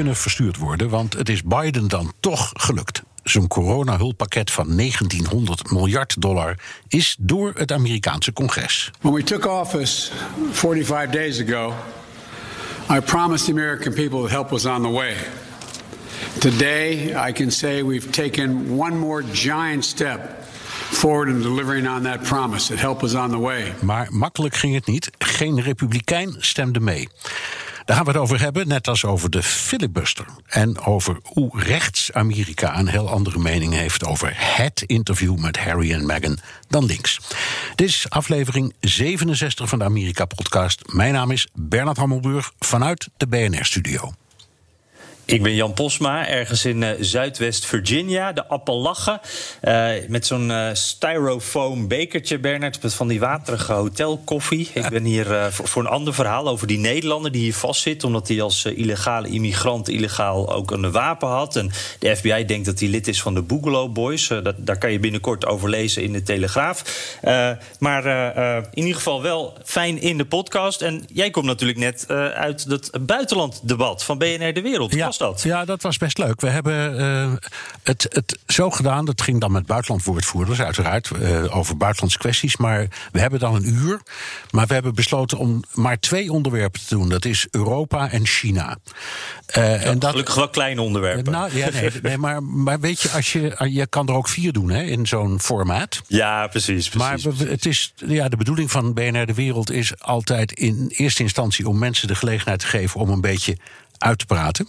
Kunnen verstuurd worden, want het is Biden dan toch gelukt. Zijn coronahulppakket van 1900 miljard dollar is door het Amerikaanse congres. When we took office 45 days ago, I promised the American people that help was on the way. Today, I can say we've taken one more giant step forward in delivering on that promise that help was on the way. Maar makkelijk ging het niet. Geen republikein stemde mee. Daar gaan we het over hebben, net als over de filibuster. En over hoe rechts Amerika een heel andere mening heeft over het interview met Harry en Meghan dan links. Dit is aflevering 67 van de Amerika-podcast. Mijn naam is Bernard Hammelburg vanuit de BNR-studio. Ik ben Jan Posma, ergens in uh, Zuidwest Virginia, de Appalachen. Uh, met zo'n uh, styrofoam bekertje, Bernard, van die waterige hotelkoffie. Ik ben hier voor, voor, een ander verhaal over die Nederlander die hier vastzit... omdat hij als illegale immigrant illegaal ook een wapen had. En de FBI denkt dat hij lid is van de Boogaloo Boys. Dat, daar kan je binnenkort over lezen in de Telegraaf. maar in ieder geval wel fijn in de podcast. En jij komt natuurlijk net uit het buitenlanddebat van BNR De Wereld. Ja. Dat? Ja, dat was best leuk. We hebben uh, het, het zo gedaan. Dat ging dan met buitenlandwoordvoerders, uiteraard, uh, over buitenlandse kwesties. Maar we hebben dan een uur. Maar we hebben besloten om maar twee onderwerpen te doen. Dat is Europa en China. Uh, ja, en dat, gelukkig wel kleine onderwerpen. Nou, ja, nee, nee, maar, maar weet je, als je, je kan er ook vier doen hè, in zo'n formaat. Ja, precies. precies maar het is, ja, de bedoeling van BNR De Wereld is altijd in eerste instantie om mensen de gelegenheid te geven om een beetje uit te praten.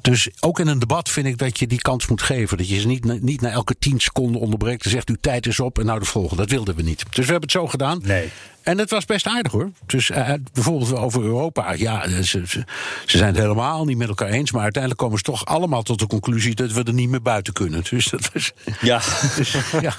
Dus ook in een debat vind ik dat je die kans moet geven. Dat je ze niet, niet na elke tien seconden onderbreekt en zegt: uw tijd is op en nou de volgende. Dat wilden we niet. Dus we hebben het zo gedaan. Nee. En het was best aardig hoor. Dus uh, bijvoorbeeld over Europa. Ja, ze, ze, zijn het helemaal niet met elkaar eens. Maar uiteindelijk komen ze toch allemaal tot de conclusie dat we er niet meer buiten kunnen. Dus dat was. Ja. Dus, ja.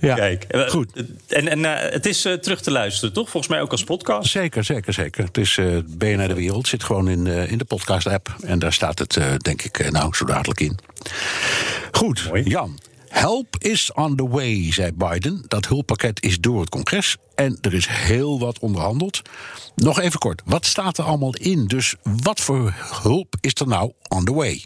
ja. Kijk. Goed. En, en uh, het is uh, terug te luisteren, toch? Volgens mij ook als podcast. Zeker, zeker, zeker. Het is BNR de Wereld. Zit gewoon in, in de podcast-app. En daar staat het, denk ik, nou, zo dadelijk in. Goed, Mooi. Jan. Help is on the way, zei Biden. Dat hulppakket is door het congres en er is heel wat onderhandeld. Nog even kort, wat staat er allemaal in? Dus wat voor hulp is er nou on the way?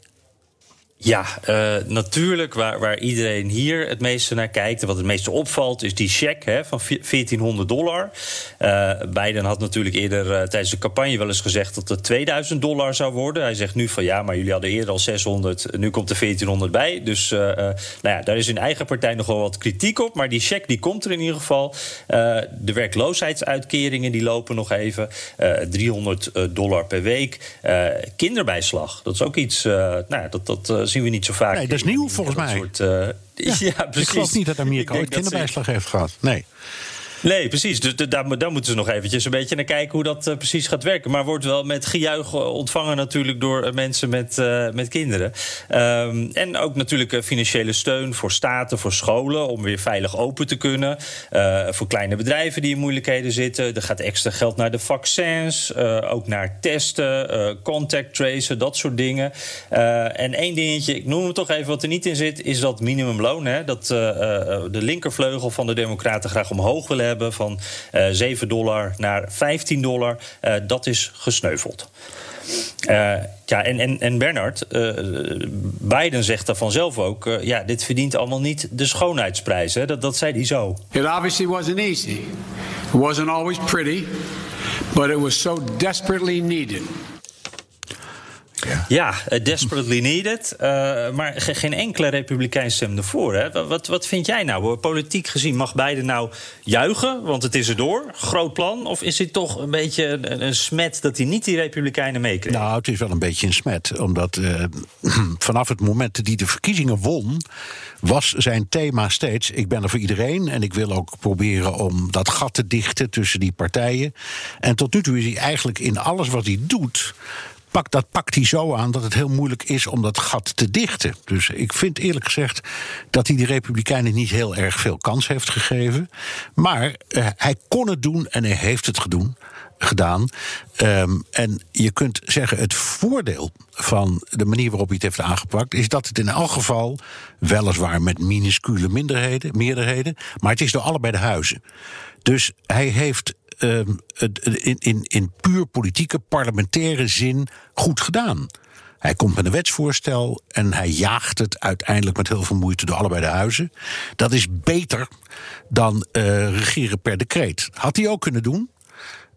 Ja, uh, natuurlijk waar, waar iedereen hier het meeste naar kijkt... en wat het meeste opvalt, is die cheque hè, van 1400 dollar. Uh, Biden had natuurlijk eerder uh, tijdens de campagne wel eens gezegd... dat het 2000 dollar zou worden. Hij zegt nu van ja, maar jullie hadden eerder al 600... nu komt er 1400 bij. Dus nou ja, daar is in eigen partij nog wel wat kritiek op. Maar die cheque die komt er in ieder geval. de werkloosheidsuitkeringen die lopen nog even. 300 dollar per week. kinderbijslag, dat is ook iets... nou, dat, dat zien we niet zo vaak. Nee, dat is nieuw volgens mij. Soort, uh, ja, ja, precies. Ik geloof niet dat Amerika ooit kinderbijslag heeft gehad. Nee. Nee, precies. Dus daar, moeten ze nog eventjes een beetje naar kijken hoe dat uh, precies gaat werken. Maar wordt wel met gejuich ontvangen natuurlijk door uh, mensen met, met kinderen. Um, en ook natuurlijk financiële steun voor staten, voor scholen... om weer veilig open te kunnen. voor kleine bedrijven die in moeilijkheden zitten. Er gaat extra geld naar de vaccins, ook naar testen, contact tracen, dat soort dingen. en één dingetje, ik noem het toch even wat er niet in zit... is dat minimumloon, hè, dat de linkervleugel van de democraten graag omhoog willen hebben van uh, 7 dollar naar 15 dollar. Uh, dat is gesneuveld. Uh, ja, en, en, Bernard, uh, Biden zegt daarvan zelf ook... Uh, ja, dit verdient allemaal niet de schoonheidsprijs. Hè? Dat, dat zei hij zo. It obviously wasn't easy. It wasn't always pretty. But it was so desperately needed. Ja, Ja, desperately needed. Uh, maar geen enkele republikein stemde voor. Hè? Wat, wat vind jij nou? Politiek gezien mag beide nou juichen, want het is erdoor. Groot plan. Of is het toch een beetje een, een smet dat hij niet die republikeinen meekreeg? Nou, het is wel een beetje een smet. Omdat uh, vanaf het moment dat hij de verkiezingen won was zijn thema steeds: ik ben er voor iedereen en ik wil ook proberen om dat gat te dichten tussen die partijen. En tot nu toe is hij eigenlijk in alles wat hij doet. Pak, dat pakt hij zo aan dat het heel moeilijk is om dat gat te dichten. Dus ik vind eerlijk gezegd dat hij de Republikeinen niet heel erg veel kans heeft gegeven. Maar uh, hij kon het doen en hij heeft het gedaan gedaan. Um, en je kunt zeggen, het voordeel van de manier waarop hij het heeft aangepakt, is dat het in elk geval, weliswaar met minuscule minderheden, meerderheden, maar het is door allebei de huizen. Dus hij heeft in, in, in puur politieke, parlementaire zin goed gedaan. Hij komt met een wetsvoorstel en hij jaagt het uiteindelijk met heel veel moeite door allebei de huizen. Dat is beter dan uh, regeren per decreet. Had hij ook kunnen doen.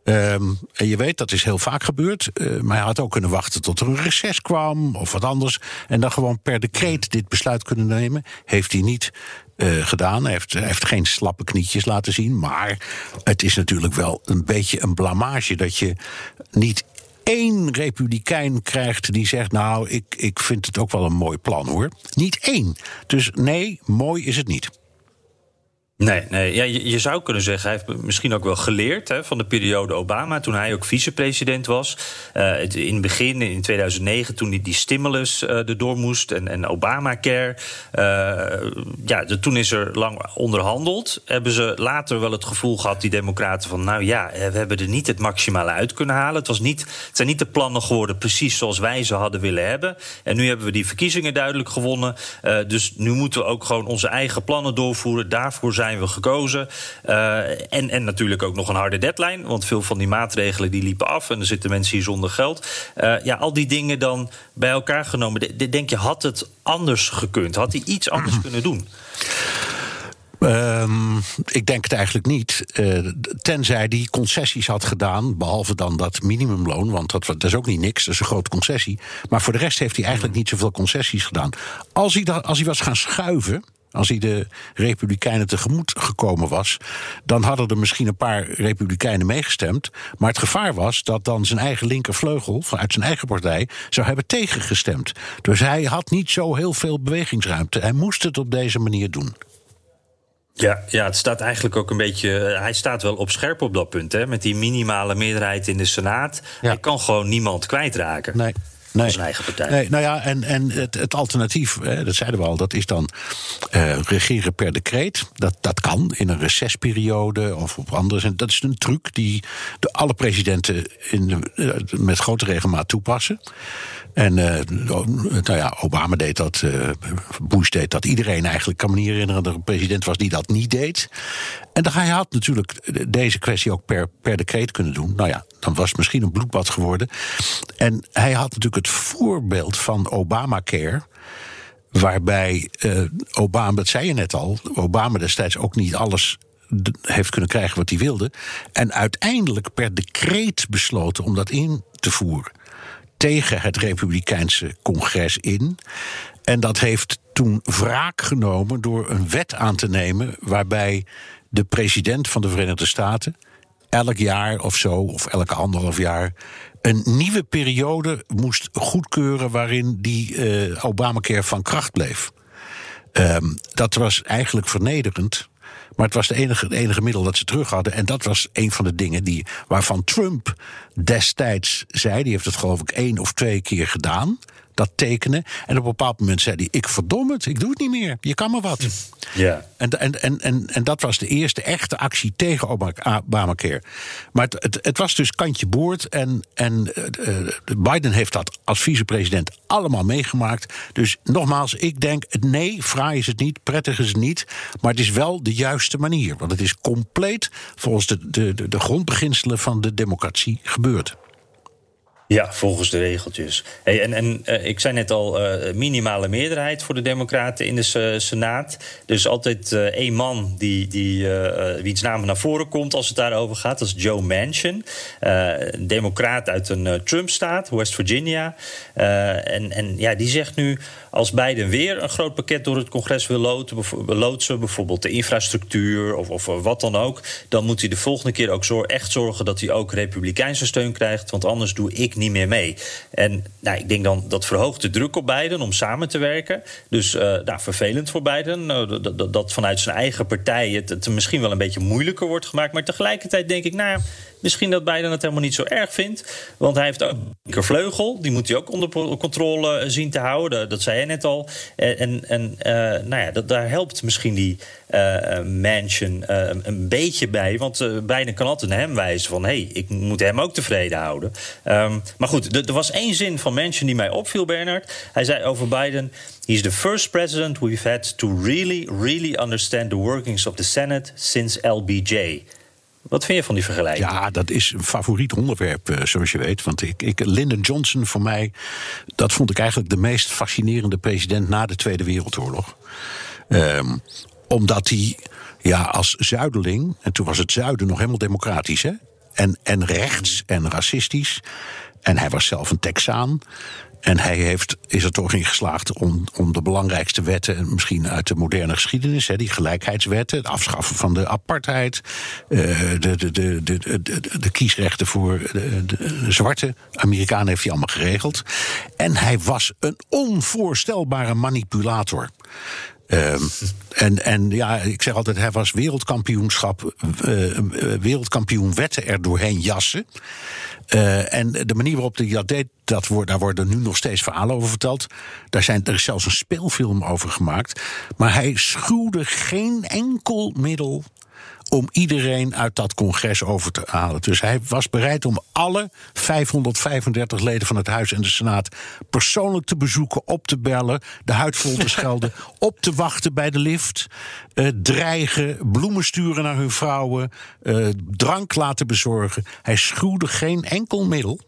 Um, en je weet, dat is heel vaak gebeurd. Uh, maar hij had ook kunnen wachten tot er een reces kwam of wat anders. En dan gewoon per decreet dit besluit kunnen nemen. Heeft hij niet uh, gedaan. Hij heeft, hij heeft geen slappe knietjes laten zien. Maar het is natuurlijk wel een beetje een blamage dat je niet één republikein krijgt die zegt: Nou, ik, ik vind het ook wel een mooi plan hoor. Niet één. Dus nee, mooi is het niet. Nee, nee. Ja, je, zou kunnen zeggen, hij heeft misschien ook wel geleerd hè, van de periode Obama, toen hij ook vicepresident was. Uh, in het begin, in 2009, toen die, die stimulus uh, erdoor moest en, en Obamacare. Uh, ja, toen is er lang onderhandeld. Hebben ze later wel het gevoel gehad, die Democraten, van nou ja, we hebben er niet het maximale uit kunnen halen. Het, was niet, het zijn niet de plannen geworden precies zoals wij ze hadden willen hebben. En nu hebben we die verkiezingen duidelijk gewonnen. dus nu moeten we ook gewoon onze eigen plannen doorvoeren. Daarvoor zijn zijn we gekozen. Uh, en, en natuurlijk ook nog een harde deadline. Want veel van die maatregelen die liepen af. En er zitten mensen hier zonder geld. Uh, ja, al die dingen dan bij elkaar genomen. Denk je, had het anders gekund? Had hij iets anders kunnen doen? Um, ik denk het eigenlijk niet. Uh, tenzij die concessies had gedaan, behalve dan dat minimumloon, want dat, dat, is ook niet niks, dat is een grote concessie. Maar voor de rest heeft hij eigenlijk niet zoveel concessies gedaan. Als hij, dat, als hij was gaan schuiven, als hij de Republikeinen tegemoet gekomen was, dan hadden er misschien een paar Republikeinen meegestemd. Maar het gevaar was dat dan zijn eigen linkervleugel vanuit zijn eigen partij zou hebben tegengestemd. Dus hij had niet zo heel veel bewegingsruimte. Hij moest het op deze manier doen. Ja, ja, het staat eigenlijk ook een beetje. Eh, hij staat wel op scherp op dat punt, hè? Met die minimale meerderheid in de Senaat. Ja. Hij kan gewoon niemand kwijtraken. Nee nee. zijn eigen partij. Nee, nou ja, en, en het, het alternatief, dat zeiden we al, dat is dan uh, regeren per decreet. Dat, dat kan in een recessperiode of op andere. En dat is een truc die de, alle presidenten in de, uh, met grote regelmaat toepassen. En uh, nou ja, Obama deed dat, uh, Bush deed dat. Iedereen eigenlijk kan me niet herinneren dat er een president was die dat niet deed. En hij had natuurlijk deze kwestie ook per, per decreet kunnen doen. Nou ja, dan was het misschien een bloedbad geworden. En hij had natuurlijk het voorbeeld van Obamacare. Waarbij uh, Obama, dat zei je net al, Obama destijds ook niet alles heeft kunnen krijgen wat hij wilde. En uiteindelijk per decreet besloten om dat in te voeren tegen het Republikeinse congres in. En dat heeft toen wraak genomen door een wet aan te nemen waarbij de president van de Verenigde Staten elk jaar of zo, of elke anderhalf jaar, een nieuwe periode moest goedkeuren waarin die uh, Obamacare van kracht bleef. Um, dat was eigenlijk vernederend. Maar het was de enige, het enige middel dat ze terug hadden. En dat was een van de dingen die, waarvan Trump destijds zei. Die heeft het geloof ik één of twee keer gedaan dat tekenen. En op een bepaald moment zei hij: Ik verdom het, ik doe het niet meer. Je kan maar wat. Ja. En, en, en, en, en dat was de eerste echte actie tegen Obamacare. Maar het, het, het was dus kantje boord. En, en uh, Biden heeft dat als vicepresident allemaal meegemaakt. Dus nogmaals, ik denk: nee, fraai is het niet, prettig is het niet. Maar het is wel de juiste manier. Want het is compleet volgens de, de, de, de grondbeginselen van de democratie gebeurd. Ja, volgens de regeltjes. Hey, en en uh, ik zei net al, uh, minimale meerderheid voor de Democraten in de Senaat. Dus altijd één man die, die wiens naam naar voren komt als het daarover gaat. Dat is Joe Manchin. een democraat uit een Trump-staat, West Virginia. en, en ja, die zegt nu, als Biden weer een groot pakket door het congres wil loodsen... bijvoorbeeld de infrastructuur of, of wat dan ook... dan moet hij de volgende keer ook zor echt zorgen dat hij ook republikeinse steun krijgt. Want anders doe ik niet meer mee. En nou, ik denk dan dat verhoogt de druk op beiden om samen te werken. Dus uh, nou, vervelend voor beiden dat, dat, vanuit zijn eigen partij het, het misschien wel een beetje moeilijker wordt gemaakt. Maar tegelijkertijd denk ik, nou, misschien dat Biden het helemaal niet zo erg vindt. Want hij heeft ook een vleugel, die moet hij ook onder controle eh, zien te houden. Dat zei hij net al. En, en uh, nou ja, dat, daar helpt misschien die uh, Mansion een beetje bij. Want Biden kan altijd naar hem wijzen van... hé, hey, ik moet hem ook tevreden houden. Um, maar goed, er was één zin van Mansion die mij opviel, Bernard. Hij zei over Biden... He's the first president we've had to really, really understand the workings of the Senate since LBJ. Wat vind je van die vergelijking? Ja, dat is een favoriet onderwerp, zoals je weet. Want ik, ik, Lyndon Johnson voor mij, dat vond ik eigenlijk de meest fascinerende president na de Tweede Wereldoorlog. Um, omdat hij ja, als zuideling, en toen was het zuiden nog helemaal democratisch, hè? En, en rechts en racistisch. En hij was zelf een Texaan. En hij heeft, is er toch in geslaagd om, om de belangrijkste wetten, misschien uit de moderne geschiedenis, hè, die gelijkheidswetten, het afschaffen van de apartheid, de, de, de, de, de, de kiesrechten voor de, de, zwarte Amerikanen heeft hij allemaal geregeld. En hij was een onvoorstelbare manipulator. Um, en, en ja, ik zeg altijd, hij was wereldkampioenschap, uh, wereldkampioen wetten er doorheen jassen. Uh, en de manier waarop hij dat deed, dat wordt, daar worden nu nog steeds verhalen over verteld. Daar zijn, er is zelfs een speelfilm over gemaakt. Maar hij schuwde geen enkel middel om iedereen uit dat congres over te halen. Dus hij was bereid om alle 535 leden van het Huis en de Senaat persoonlijk te bezoeken, op te bellen, de huid vol te schelden, op te wachten bij de lift, uh, dreigen, bloemen sturen naar hun vrouwen, uh, drank laten bezorgen. Hij schuwde geen enkel middel.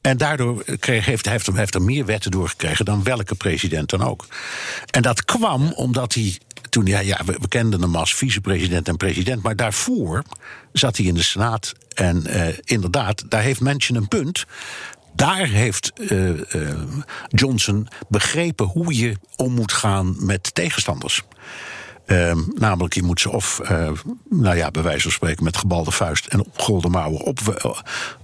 En daardoor kreeg, heeft, heeft, heeft er meer wetten doorgekregen dan welke president dan ook. En dat kwam omdat hij toen, ja, ja we, kenden hem als vicepresident en president, maar daarvoor zat hij in de Senaat. En uh, inderdaad, daar heeft mensen een punt. Daar heeft uh, uh, Johnson begrepen hoe je om moet gaan met tegenstanders. Uh, namelijk, je moet ze of, uh, nou ja, bij wijze van spreken, met gebalde vuist en opgerolde mouwen op,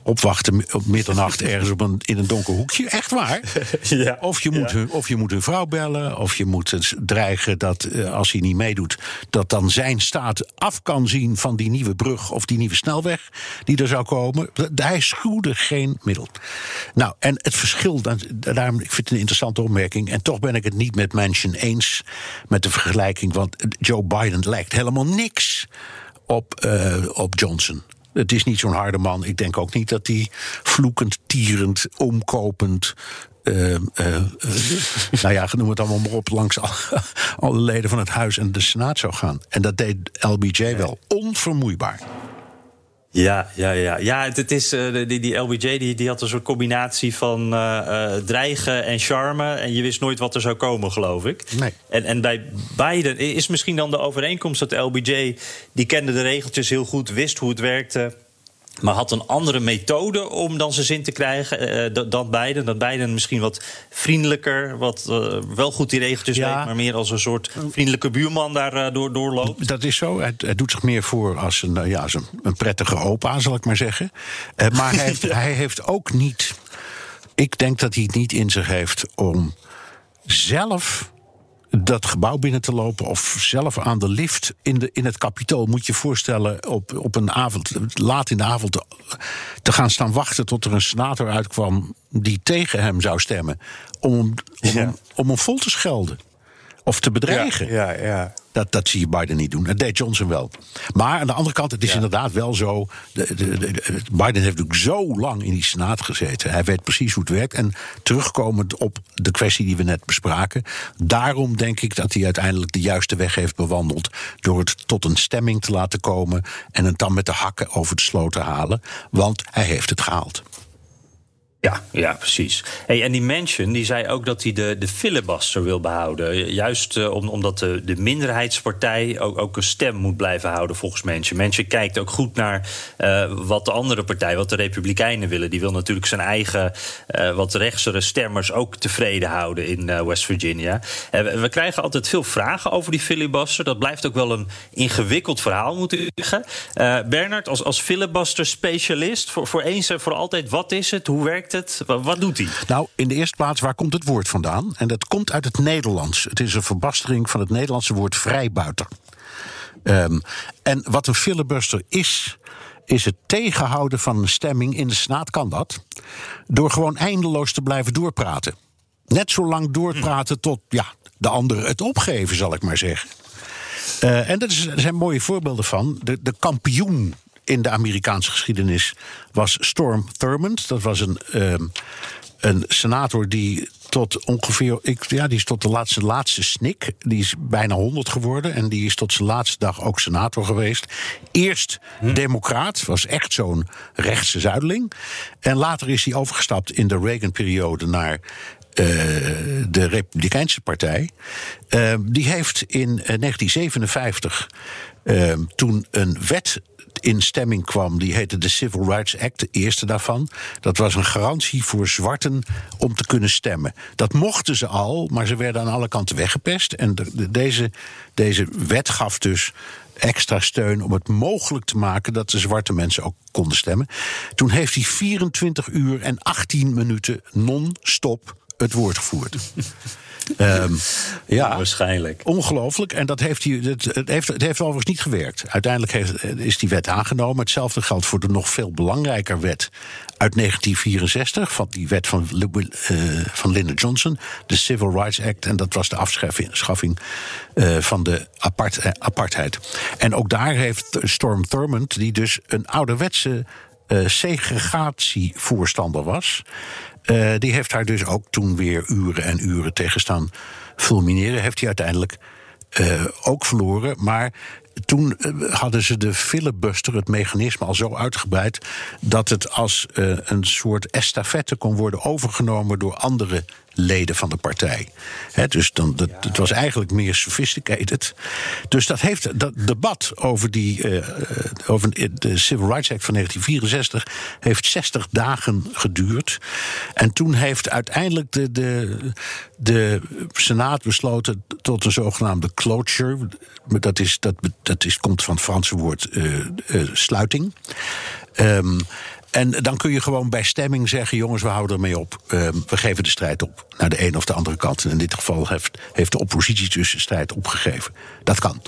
opwachten op middernacht ergens op een, in een donker hoekje. Echt waar. ja, of, je moet ja. hun, of je moet hun vrouw bellen, of je moet dreigen dat uh, als hij niet meedoet, dat dan zijn staat af kan zien van die nieuwe brug of die nieuwe snelweg die er zou komen. Hij schuwde geen middel. Nou, en het verschil, daarom, ik vind het een interessante opmerking, en toch ben ik het niet met Manchin eens met de vergelijking, want Joe Biden lijkt helemaal niks op, uh, op Johnson. Het is niet zo'n harde man. Ik denk ook niet dat hij vloekend, tierend, omkopend. Uh, uh, nou ja, noem het allemaal maar op, langs al, alle leden van het Huis en de Senaat zou gaan. En dat deed LBJ wel onvermoeibaar. Ja, ja, ja. ja het, is, uh, die, die LBJ die, die had een soort combinatie van uh, uh, dreigen en charme. En je wist nooit wat er zou komen, geloof ik. Nee. En, en bij Biden is misschien dan de overeenkomst dat LBJ... die kende de regeltjes heel goed, wist hoe het werkte maar had een andere methode om dan zijn zin te krijgen uh, dan Biden. Dat Biden misschien wat vriendelijker, wat uh, wel goed die regeltjes ja. weet... maar meer als een soort vriendelijke buurman daar uh, door, doorloopt. Dat is zo. Hij, hij, doet zich meer voor als een, ja, als een, een prettige opa, zal ik maar zeggen. maar hij heeft, hij heeft ook niet... Ik denk dat hij het niet in zich heeft om zelf dat gebouw binnen te lopen of zelf aan de lift in, de, in het kapitool. Moet je je voorstellen op, op een avond, laat in de avond, te, te gaan staan wachten tot er een senator uitkwam die tegen hem zou stemmen. Om, om, ja. om hem vol te schelden of te bedreigen. Ja, ja, ja. Dat, dat zie je Biden niet doen. Dat deed Johnson wel. Maar aan de andere kant, het is ja. inderdaad wel zo. De, de, de, Biden heeft natuurlijk zo lang in die Senaat gezeten. Hij weet precies hoe het werkt. En terugkomend op de kwestie die we net bespraken. Daarom denk ik dat hij uiteindelijk de juiste weg heeft bewandeld. Door het tot een stemming te laten komen. En het dan met de hakken over de sloot te halen. Want hij heeft het gehaald. Ja, ja, precies. Hey, en die Manchin die zei ook dat hij de, de filibuster wil behouden. Juist uh, om, omdat de, de minderheidspartij ook, ook een stem moet blijven houden, volgens Manchin. Manchin kijkt ook goed naar uh, wat de andere partij, wat de Republikeinen willen. Die wil natuurlijk zijn eigen, uh, wat rechtsere stemmers ook tevreden houden in West Virginia. We, krijgen altijd veel vragen over die filibuster. Dat blijft ook wel een ingewikkeld verhaal, moet ik zeggen. Bernard, als, als filibuster-specialist, voor, voor eens en voor altijd, wat is het? Hoe werkt het? Wat doet hij? Nou, in de eerste plaats, waar komt het woord vandaan? En dat komt uit het Nederlands. Het is een verbastering van het Nederlandse woord vrijbuiter. Um, en wat een filibuster is, is het tegenhouden van een stemming in de Senaat kan dat. Door gewoon eindeloos te blijven doorpraten. Net zo lang doorpraten tot ja, de anderen het opgeven, zal ik maar zeggen. Uh, en dat er zijn mooie voorbeelden van. De, de kampioen in de Amerikaanse geschiedenis was Storm Thurmond. Dat was een, um, een senator die tot ongeveer, ik, ja, die is tot de laatste, laatste snik. Die is bijna 100 geworden en die is tot zijn laatste dag ook senator geweest. Eerst hm. democraat, was echt zo'n rechtse zuideling. En later is hij overgestapt in de Reagan-periode naar uh, de Republikeinse Partij. Uh, die heeft in 1957, uh, toen een wet in stemming kwam, die heette de Civil Rights Act, de eerste daarvan. Dat was een garantie voor zwarten om te kunnen stemmen. Dat mochten ze al, maar ze werden aan alle kanten weggepest. En de, deze, deze wet gaf dus extra steun om het mogelijk te maken dat de zwarte mensen ook konden stemmen. Toen heeft hij 24 uur en 18 minuten non-stop het woord gevoerd. Um, ja, waarschijnlijk. Ongelooflijk. En dat heeft hij, het, het, heeft, het heeft overigens niet gewerkt. Uiteindelijk heeft, is die wet aangenomen. Hetzelfde geldt voor de nog veel belangrijker wet uit 1964. Van die wet van, uh, van Lyndon Johnson, de Civil Rights Act. En dat was de afschaffing uh, van de apart, uh, apartheid. En ook daar heeft Storm Thurmond, die dus een ouderwetse segregatievoorstander was. Uh, die heeft haar dus ook toen weer uren en uren tegenstaan fulmineren. Heeft hij uiteindelijk uh, ook verloren. Maar toen uh, hadden ze de filibuster, het mechanisme, al zo uitgebreid. dat het als een soort estafette kon worden overgenomen door andere leden van de partij. dus dan, dat, het was eigenlijk meer sophisticated. Dus dat heeft dat debat over, die, uh, over de Civil Rights Act van 1964 heeft 60 dagen geduurd. En toen heeft uiteindelijk de, de, de Senaat besloten tot een zogenaamde closure. Dat, is, dat, dat is, komt van het Franse woord uh, uh, sluiting. Um, en dan kun je gewoon bij stemming zeggen: jongens, we houden ermee op. Uh, we geven de strijd op naar de een of de andere kant. En in dit geval heeft, heeft de oppositie dus de strijd opgegeven. Dat kan.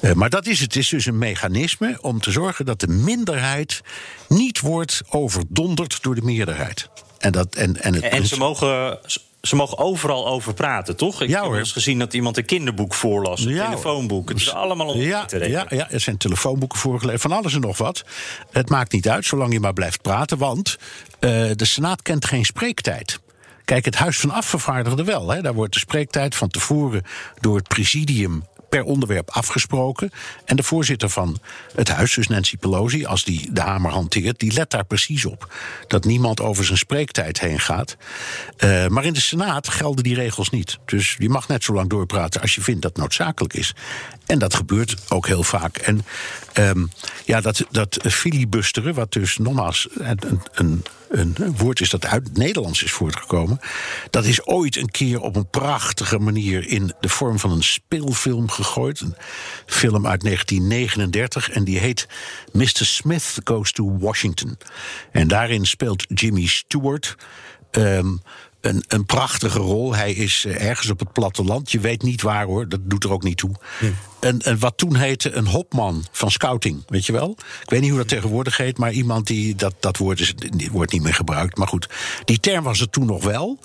Uh, maar dat is het. Het is dus een mechanisme om te zorgen dat de minderheid niet wordt overdonderd door de meerderheid. En, dat, en, en, het en ze mogen ze mogen overal over praten, toch? Ik ja, heb eens gezien dat iemand een kinderboek voorlas, een ja, telefoonboek. Het is allemaal op ja, ja, ja, er zijn telefoonboeken voorgelezen, van alles en nog wat. Het maakt niet uit, zolang je maar blijft praten, want uh, de Senaat kent geen spreektijd. Kijk, het Huis van Afgevaardigden wel. Hè. Daar wordt de spreektijd van tevoren door het presidium per onderwerp afgesproken. En de voorzitter van het huis, dus Nancy Pelosi, als die de hamer hanteert, die let daar precies op. Dat niemand over zijn spreektijd heen gaat. Uh, maar in de Senaat gelden die regels niet. Dus je mag net zo lang doorpraten als je vindt dat noodzakelijk is. En dat gebeurt ook heel vaak. En um, ja, dat, dat filibusteren, wat dus nogmaals een, een, een woord is dat uit het Nederlands is voortgekomen. Dat is ooit een keer op een prachtige manier in de vorm van een speelfilm gegooid. Een film uit 1939 en die heet Mr. Smith Goes to Washington. En daarin speelt Jimmy Stewart. Um, een, een prachtige rol. Hij is eh, ergens op het platteland. Je weet niet waar hoor, dat doet er ook niet toe. En, en, wat toen heette een hopman van scouting, weet je wel? Ik weet niet hoe dat tegenwoordig heet, maar iemand die. Dat, dat woord is, wordt niet meer gebruikt. Maar goed, die term was er toen nog wel.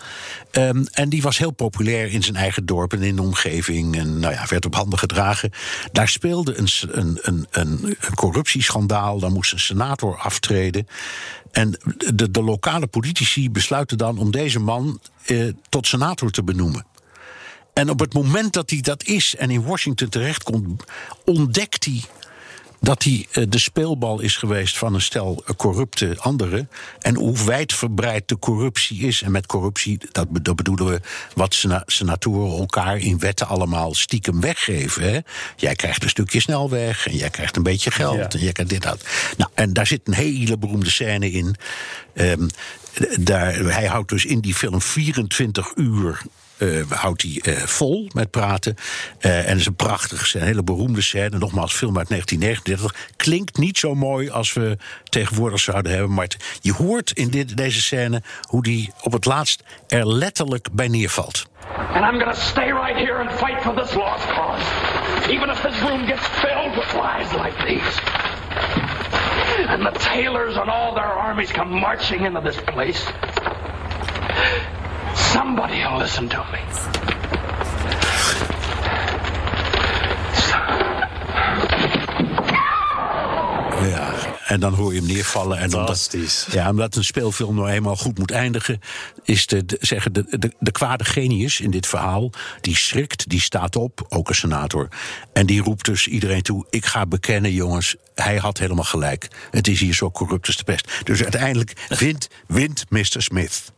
Um, en die was heel populair in zijn eigen dorp en in de omgeving. En nou ja, werd op handen gedragen. Daar speelde een, een, een, een, een corruptieschandaal. Daar moest een senator aftreden. En de, de lokale politici besluiten dan om deze man eh, tot senator te benoemen. En op het moment dat hij dat is en in Washington terechtkomt, ontdekt hij dat hij eh, de speelbal is geweest van een stel eh, corrupte anderen. En hoe wijdverbreid de corruptie is. En met corruptie, dat, bedoelen we wat sena senatoren elkaar in wetten allemaal stiekem weggeven. Hè? Jij krijgt een stukje snelweg en jij krijgt een beetje geld en jij krijgt dit dat. Nou, en daar zit een hele beroemde scène in. Um, daar, hij houdt dus in die film 24 uur houdt hij uh, vol met praten. Uh, en het is een prachtige een hele beroemde scène. Nogmaals, film uit 1939. Klinkt niet zo mooi als we tegenwoordig zouden hebben. Maar je hoort in dit, deze scène hoe die op het laatst er letterlijk bij neervalt. And I'm gonna stay right here and fight for this lost cause. Even if this room gets filled with lies like these. And the tailors and all their armies come marching into this place. Somebody will listen to me. Ja, en dan hoor je hem neervallen. En Fantastisch. Omdat, ja, omdat een speelfilm nou eenmaal goed moet eindigen, is de, de zeggen de, de, de kwade genius in dit verhaal, die schrikt, die staat op, ook een senator. En die roept dus iedereen toe: ik ga bekennen, jongens, hij had helemaal gelijk. Het is hier zo corrupt als de pest. Dus uiteindelijk wint, wint Mr. Smith.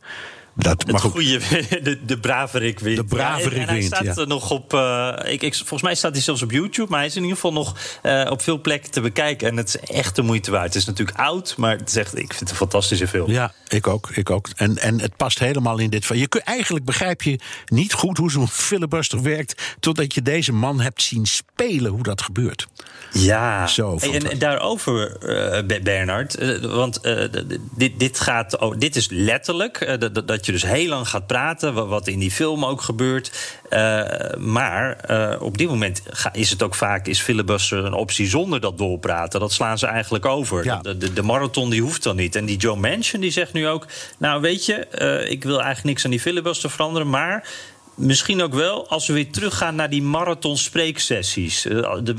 Dat het goede, de, de braverik wint. De braverik ja, en, wint, hij staat nog op. Uh, ik, ik, volgens mij staat hij zelfs op YouTube, maar hij is in ieder geval nog uh, op veel plekken te bekijken. En het is echt de moeite waard. Het is natuurlijk oud, maar het is echt, ik vind het een fantastische film. Ja, ik ook. Ik ook. En, en het past helemaal in dit. Je kunt, eigenlijk begrijp je niet goed hoe zo'n filibuster werkt. totdat je deze man hebt zien spelen hoe dat gebeurt. Ja, Zo, en, en, daarover, uh, Bernard. want dit, dit, gaat, oh, dit is letterlijk dat, dat je dus heel lang gaat praten, wat in die film ook gebeurt. Uh, maar uh, op dit moment is het ook vaak, is filibuster een optie zonder dat doorpraten. Dat slaan ze eigenlijk over. Ja. De, de, de, marathon die hoeft dan niet. En die Joe Manchin die zegt nu ook, nou weet je, uh, ik wil eigenlijk niks aan die filibuster veranderen, maar misschien ook wel als we weer teruggaan naar die marathon spreeksessies.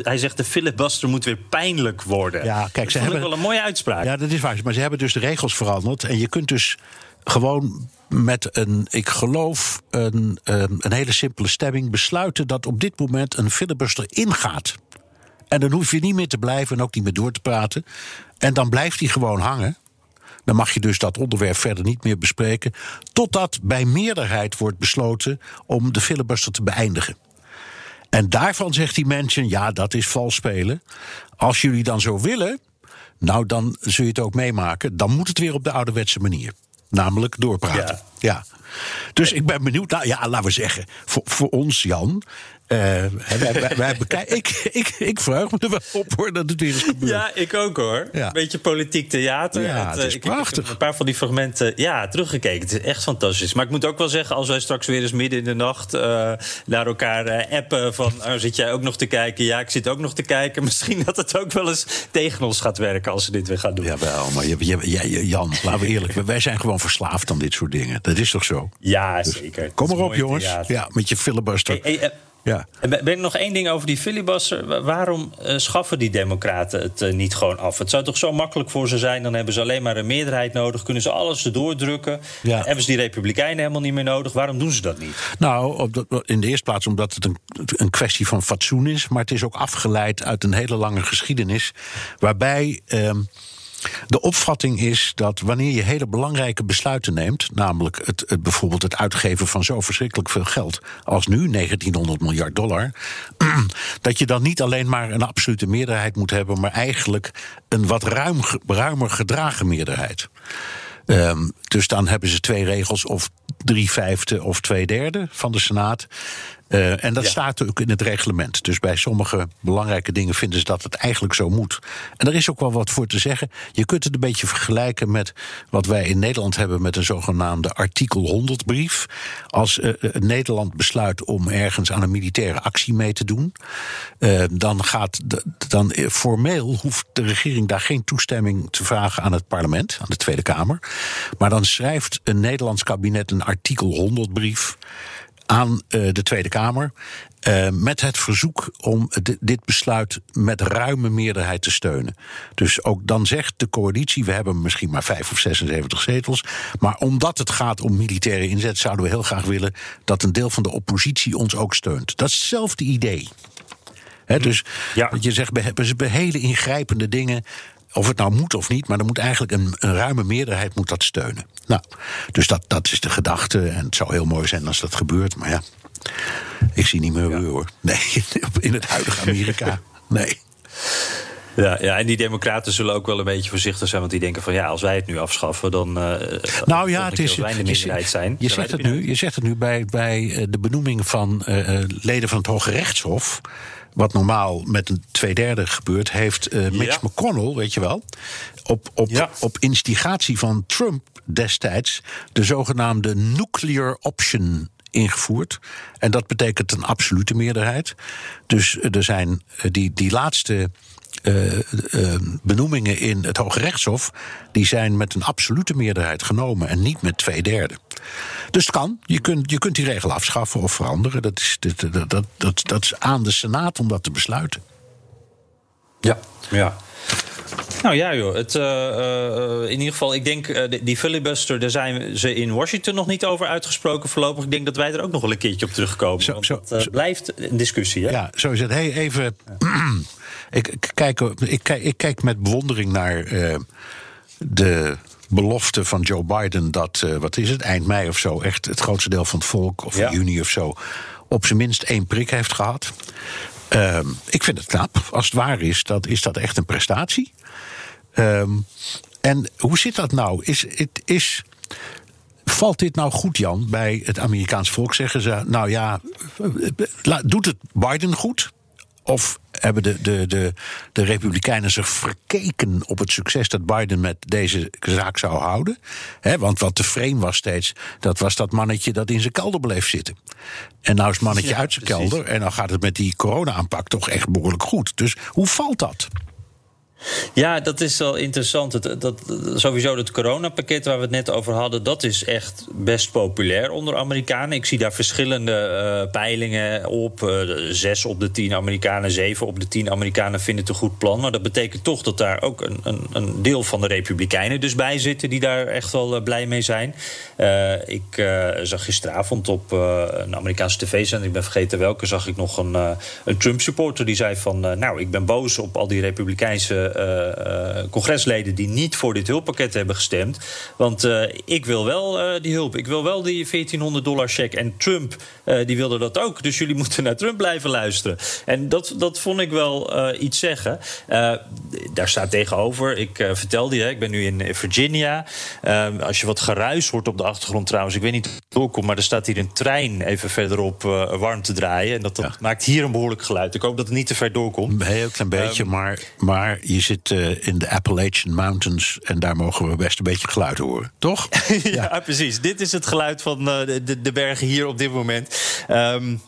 hij zegt de filibuster moet weer pijnlijk worden. Ja, kijk, ze hebben wel een mooie uitspraak. Ja, dat is waar. Maar ze hebben dus de regels veranderd. En je kunt dus gewoon met een, ik geloof, een, ehm, een hele simpele stemming besluiten dat op dit moment een filibuster ingaat. En dan hoef je niet meer te blijven en ook niet meer door te praten. En dan blijft hij gewoon hangen. Dan mag je dus dat onderwerp verder niet meer bespreken. Totdat bij meerderheid wordt besloten om de filibuster te beëindigen. En daarvan zegt die mensen: ja, dat is vals spelen. Als jullie dan zo willen, nou dan zul je het ook meemaken. Dan moet het weer op de ouderwetse manier. Namelijk doorpraten. Ja. Dus ik ben benieuwd. Nou ja, laten we zeggen. Voor, voor ons, Jan. Uh, wij, wij, ik, ik, ik verheug me er wel op hoor dat het weer is gebeurd. Ja, ik ook hoor. Ja. Beetje politiek theater. Ja, het, is ik, prachtig. Ik heb een paar van die fragmenten ja, teruggekeken. Het is echt fantastisch. Maar ik moet ook wel zeggen, als wij straks weer eens midden in de nacht uh, naar elkaar uh, appen van oh, zit jij ook nog te kijken? Ja, ik zit ook nog te kijken. Misschien dat het ook wel eens tegen ons gaat werken als ze dit weer gaan doen. Jawel, maar je, je, je, Jan, laten we eerlijk, wij zijn gewoon verslaafd aan dit soort dingen. Dat is toch zo? Ja, dus zeker. Kom erop, jongens. Ja, met je filibuster. Hey, ja. En ben er nog één ding over die filibuster. Waarom uh, schaffen die democraten het uh, niet gewoon af? Het zou toch zo makkelijk voor ze zijn? Dan hebben ze alleen maar een meerderheid nodig. Kunnen ze alles erdoor drukken? Ja. Hebben ze die republikeinen helemaal niet meer nodig? Waarom doen ze dat niet? Nou, op in de eerste plaats omdat het een, een kwestie van fatsoen is. Maar het is ook afgeleid uit een hele lange geschiedenis. Waarbij... Uh, de opvatting is dat wanneer je hele belangrijke besluiten neemt, namelijk het, het, bijvoorbeeld het uitgeven van zo verschrikkelijk veel geld als nu, 1900 miljard dollar, dat je dan niet alleen maar een absolute meerderheid moet hebben, maar eigenlijk een wat ruim, ruimer gedragen meerderheid. Um, dus dan hebben ze twee regels, of drie vijfde of twee derde van de Senaat. Uh, en dat staat ook in het reglement. Dus bij sommige belangrijke dingen vinden ze dat het eigenlijk zo moet. En er is ook wel wat voor te zeggen. Je kunt het een beetje vergelijken met wat wij in Nederland hebben met een zogenaamde artikel 100-brief. Als uh, Nederland besluit om ergens aan een militaire actie mee te doen, uh, dan gaat de, dan formeel hoeft de regering daar geen toestemming te vragen aan het parlement, aan de Tweede Kamer. Maar dan schrijft een Nederlands kabinet een artikel 100-brief aan uh, de Tweede Kamer. Uh, met het verzoek om dit besluit met ruime meerderheid te steunen. Dus ook dan zegt de coalitie: we hebben misschien maar vijf of 76 zetels. Maar omdat het gaat om militaire inzet, zouden we heel graag willen dat een deel van de oppositie ons ook steunt. Dat is hetzelfde idee. He, dus ja. je zegt bij, bij hele ingrijpende dingen. Of het nou moet of niet, maar er moet eigenlijk een, een, ruime meerderheid moet dat steunen. Nou, dus dat, dat is de gedachte. En het zou heel mooi zijn als dat gebeurt. Maar ja, ik zie niet meer ja. hoor. Nee, in het huidige Amerika. Nee. Ja, ja, en die democraten zullen ook wel een beetje voorzichtig zijn. Want die denken van ja, als wij het nu afschaffen, dan. Uh, nou ja, het is. Wij de minderheid zijn. Je, zegt het nu, je zegt het nu bij, bij eh, de benoeming van uh, leden van het Hoge Rechtshof. Wat normaal met een tweederde gebeurt, heeft uh, Mitch McConnell, weet je wel, op, op, ja. op instigatie van Trump destijds de zogenaamde nuclear option ingevoerd. En dat betekent een absolute meerderheid. Dus er zijn die, die laatste benoemingen in het Hoge Rechtshof. die zijn met een absolute meerderheid genomen en niet met twee derde. Dus het kan. Je kunt, je kunt die regel afschaffen of veranderen. Dat is, dat, dat, dat, dat is aan de Senaat om dat te besluiten. Ja, ja. Nou ja, joh. Het, uh, uh, in ieder geval, ik denk, die filibuster, daar zijn ze in Washington nog niet over uitgesproken voorlopig. Ik denk dat wij er ook nog wel een keertje op terugkomen. Zo, want zo, het blijft een discussie. Hè? Ja, zo is het. Hey, even. Ik, kijk, ik, kijk, ik kijk met bewondering naar de belofte van Joe Biden dat, uh, wat is het, eind mei of zo, echt het grootste deel van het volk, of ja. juni of zo, op zijn minst één prik heeft gehad. Uh, ik vind het knap. Als het waar is, dat, is dat echt een prestatie. Um, en hoe zit dat nou? Is, het is, Valt dit nou goed, Jan, bij het Amerikaans volk? Zeggen ze, nou ja, doet het Biden goed? Of hebben de, de, de, de Republikeinen zich verkeken op het succes dat Biden met deze zaak zou houden? want wat de frame was steeds, dat was dat mannetje dat in zijn kelder bleef zitten. En nou is het mannetje uit zijn kelder en dan gaat het met die corona-aanpak toch echt behoorlijk goed. Dus hoe valt dat? Ja, dat is wel interessant. Dat, sowieso het coronapakket waar we het net over hadden, dat is echt best populair onder Amerikanen. Ik zie daar verschillende uh, peilingen op. Uh, zes op de tien Amerikanen, zeven op de tien Amerikanen vinden het een goed plan. Maar dat betekent toch dat daar ook een, een, een deel van de Republikeinen dus bij zitten die daar echt wel uh, blij mee zijn. ik zag gisteravond op een Amerikaanse tv-zender, ik ben vergeten welke, zag ik nog een, een Trump-supporter die zei van, nou, ik ben boos op al die Republikeinse congresleden die niet voor dit hulppakket hebben gestemd. Want uh, ik wil wel die hulp. Ik wil wel die 1400 dollar check. En Trump die wilde dat ook. Dus jullie moeten naar Trump blijven luisteren. En dat, dat vond ik wel iets zeggen. daar staat tegenover. Ik vertelde je, ik ben nu in Virginia. als je wat geruis hoort op de achtergrond trouwens. Ik weet niet hoe het doorkomt, maar er staat hier een trein even verderop warm te draaien. En dat, dat ja. maakt hier een behoorlijk geluid. Ik hoop dat het niet te ver doorkomt. Een heel klein beetje, um, maar, maar je zit uh, in de Appalachian Mountains en daar mogen we best een beetje geluid horen, toch? ja, precies. Dit is het geluid van uh, de, de bergen hier op dit moment. Um,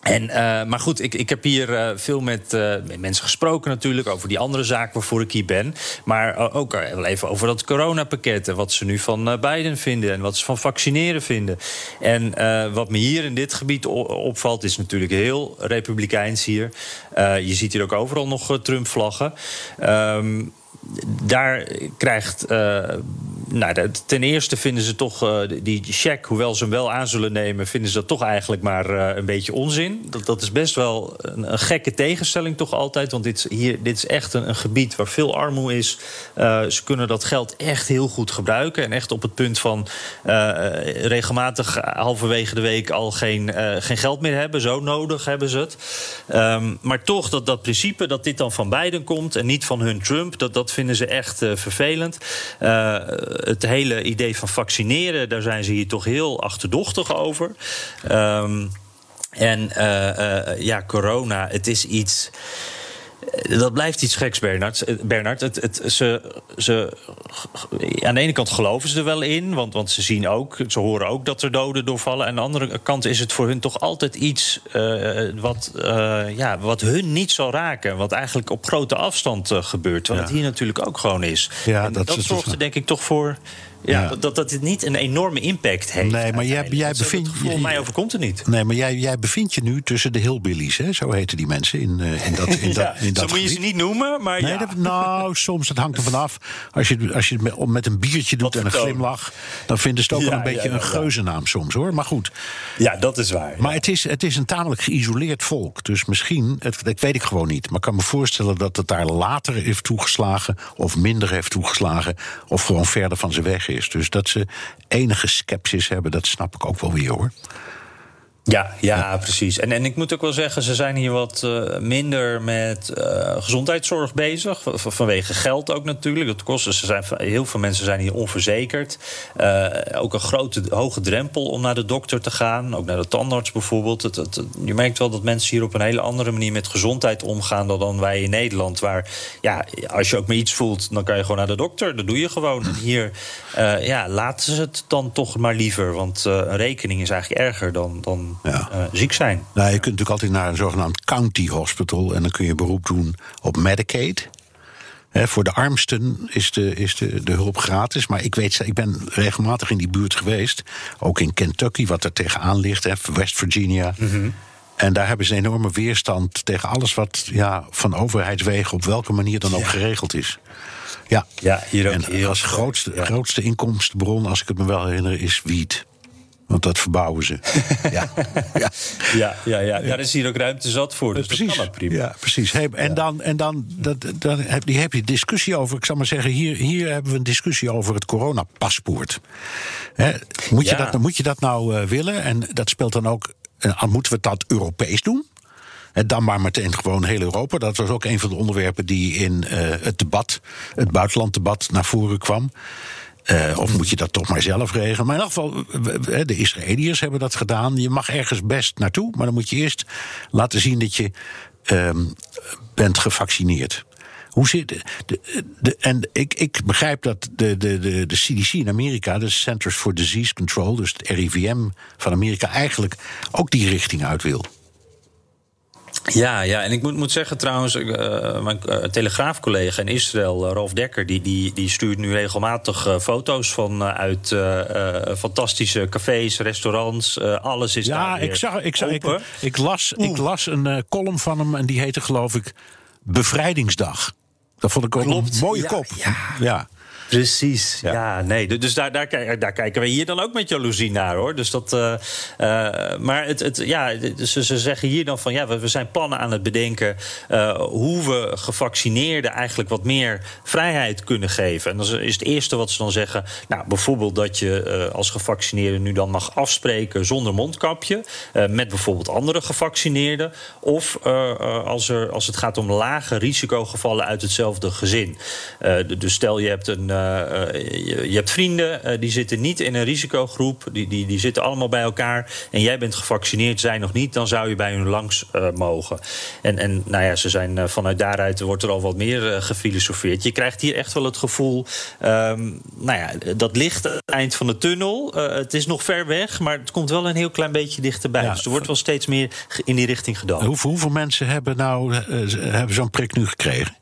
en, uh, maar goed, ik, ik heb hier uh, veel met, uh, met, mensen gesproken natuurlijk... over die andere zaak waarvoor ik hier ben. Maar ook wel even over dat coronapakket... en wat ze nu van Biden vinden en wat ze van vaccineren vinden. En wat me hier in dit gebied opvalt... is natuurlijk heel republikeins hier. je ziet hier ook overal nog Trump-vlaggen. Um, daar krijgt. Uh, nou, ten eerste vinden ze toch uh, die check, hoewel ze hem wel aan zullen nemen, vinden ze dat toch eigenlijk maar uh, een beetje onzin. Dat, dat is best wel een, een, gekke tegenstelling, toch altijd. Want dit is, hier, dit is echt een, een gebied waar veel armoede is. ze kunnen dat geld echt heel goed gebruiken. En echt op het punt van regelmatig halverwege de week al geen, geen geld meer hebben. Zo nodig hebben ze het. Um, maar toch, dat, dat principe dat dit dan van beiden komt en niet van hun Trump, dat, dat vinden ze echt uh, vervelend. Uh, het hele idee van vaccineren, daar zijn ze hier toch heel achterdochtig over. Um, en uh, ja, corona, het is iets. Dat blijft iets geks, Bernard. Bernard het, het, ze, ze, aan de ene kant geloven ze er wel in, want, want ze zien ook, ze horen ook dat er doden doorvallen. Aan de andere kant is het voor hun toch altijd iets uh, wat, uh, ja, wat hun niet zal raken. Wat eigenlijk op grote afstand uh, gebeurt. Wat ja. het hier natuurlijk ook gewoon is. Ja, dat, dat zorgt er denk ik toch voor Ja, Dat, dat het niet een enorme impact heeft. Nee, maar jij, jij bevindt Voor mij overkomt het niet. Nee, maar jij, jij bevindt je nu tussen de hillbillies, hè? Zo heten die mensen in, uh, in dat, in ja, dat, in dat Zo moet je ze niet noemen, maar nee, ja. dat, nou, soms, dat hangt er vanaf. Als je, als je het met, met een biertje doet en een glimlach... dan vinden ze het ook wel een beetje een geuzennaam soms, hoor. Maar goed. Ja, dat is waar. Maar het is, het is een tamelijk geïsoleerd volk. Dus misschien, het, dat weet ik gewoon niet. Maar ik kan me voorstellen dat het daar later heeft toegeslagen... of minder heeft toegeslagen, of gewoon verder van zijn weg Dus dat ze enige sceptisch hebben, dat snap ik ook wel weer, hoor. Ja, ja, precies. En, en ik moet ook wel zeggen, ze zijn hier wat eh, minder met eh, gezondheidszorg bezig. vanwege geld ook natuurlijk. Dat kost, ze zijn, heel veel mensen zijn hier onverzekerd. Eh, ook een grote, hoge drempel om naar de dokter te gaan. Ook naar de tandarts bijvoorbeeld. Het, het- je merkt wel dat mensen hier op een hele andere manier met gezondheid omgaan dan, dan wij in Nederland. Waar ja, als je ook maar iets voelt, dan kan je gewoon naar de dokter. Dat doe je gewoon. En hier ja, laten ze het dan toch maar liever. Want een rekening is eigenlijk erger dan, dan Ja. eh, ziek zijn. Nou, je kunt natuurlijk altijd naar een zogenaamd county hospital... en dan kun je beroep doen op Medicaid. Voor de armsten is, de, is de, de hulp gratis. Maar ik weet, ik ben regelmatig in die buurt geweest. Ook in Kentucky, wat er tegenaan ligt, hè, West Virginia. En daar hebben ze een enorme weerstand tegen alles wat ja, van overheidswegen... op welke manier dan ook geregeld is. Ja, Ja, hier ook en als grootste, ja. grootste inkomstenbron, als ik het me wel herinner, is wiet. Want dat verbouwen ze. ja. ja. Ja, ja, ja, daar is hier ook ruimte zat voor. Dus dat kan prima. Ja, precies. Hey, en dan, en dan, dat, dan heb, die heb je discussie over. Ik zal maar zeggen, hier, hier hebben we een discussie over het coronapaspoort. Hè, moet, je Ja. dat, moet je dat nou eh, willen? En dat speelt dan ook. eh, moeten we dat Europees doen? En dan maar meteen gewoon heel Europa. Dat was ook een van de onderwerpen die in eh, het debat, het buitenlanddebat, naar voren kwam. Eh, of moet je dat toch maar zelf regelen? Maar in elk geval, de Israëliërs hebben dat gedaan. Je mag ergens best naartoe, maar dan moet je eerst laten zien dat je ehm, bent gevaccineerd. Hoe zit de, de, de- en ik, ik begrijp dat de, de, de, de CDC in Amerika, de Centers for Disease Control, dus het RIVM van Amerika, eigenlijk ook die richting uit wil. Ja, ja, en ik moet, moet zeggen trouwens, eh, mijn eh, telegraafcollega in Israël, eh, Rolf Dekker, die, die, die stuurt nu regelmatig foto's van uit fantastische cafés, restaurants. alles is daar Ja, ik, zag, ik, zag, ik, las, ik las een column van hem en die heette geloof ik Bevrijdingsdag. Dat vond ik ook Klopt, een mooie ja, kop. ja. ja. Precies, Ja. ja. nee. du- Dus daar, daar, daar kijken we hier dan ook met jaloezie naar, hoor. Dus dat, eh, eh, maar het, het, ja, ze, ze zeggen hier dan van... ja, we, we zijn plannen aan het bedenken... eh, hoe we gevaccineerden eigenlijk wat meer vrijheid kunnen geven. En dan is het eerste wat ze dan zeggen... nou, bijvoorbeeld dat je als gevaccineerde nu dan mag afspreken... zonder mondkapje, met bijvoorbeeld andere gevaccineerden... of als, er, als het gaat om lage risicogevallen uit hetzelfde gezin. Dus stel je hebt, een, je, je hebt vrienden, eh, die zitten niet in een risicogroep... Die, die, die zitten allemaal bij elkaar en jij bent gevaccineerd, zij nog niet... dan zou je bij hun langs eh, mogen. En, en nou ja, ze zijn, eh, vanuit daaruit wordt er al wat meer eh, gefilosofeerd. Je krijgt hier echt wel het gevoel... ehm, nou ja, dat ligt aan het eind van de tunnel. Eh, het is nog ver weg, maar het komt wel een heel klein beetje dichterbij. Ja. Dus er wordt wel steeds meer in die richting gedaan. Hoeveel, hoeveel mensen hebben nou eh, hebben zo'n prik nu gekregen?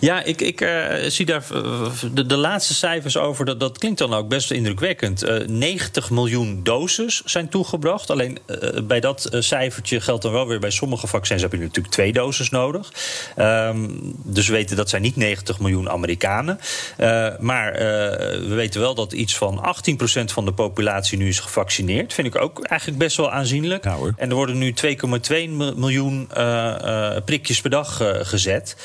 Ja, ik, ik eh, zie daar eh, de, de laatste cijfers over. Dat, dat klinkt dan ook best indrukwekkend. Eh 90 miljoen doses zijn toegebracht. Alleen eh, bij dat eh, cijfertje geldt dan wel weer... bij sommige vaccins heb je natuurlijk twee doses nodig. Ehm, dus we weten dat zijn niet 90 miljoen Amerikanen. Eh, maar eh, we weten wel dat iets van 18% van de populatie nu is gevaccineerd. Vind ik ook eigenlijk best wel aanzienlijk. Ja. En er worden nu 2,2 mil- miljoen eh, eh, prikjes per dag eh, gezet.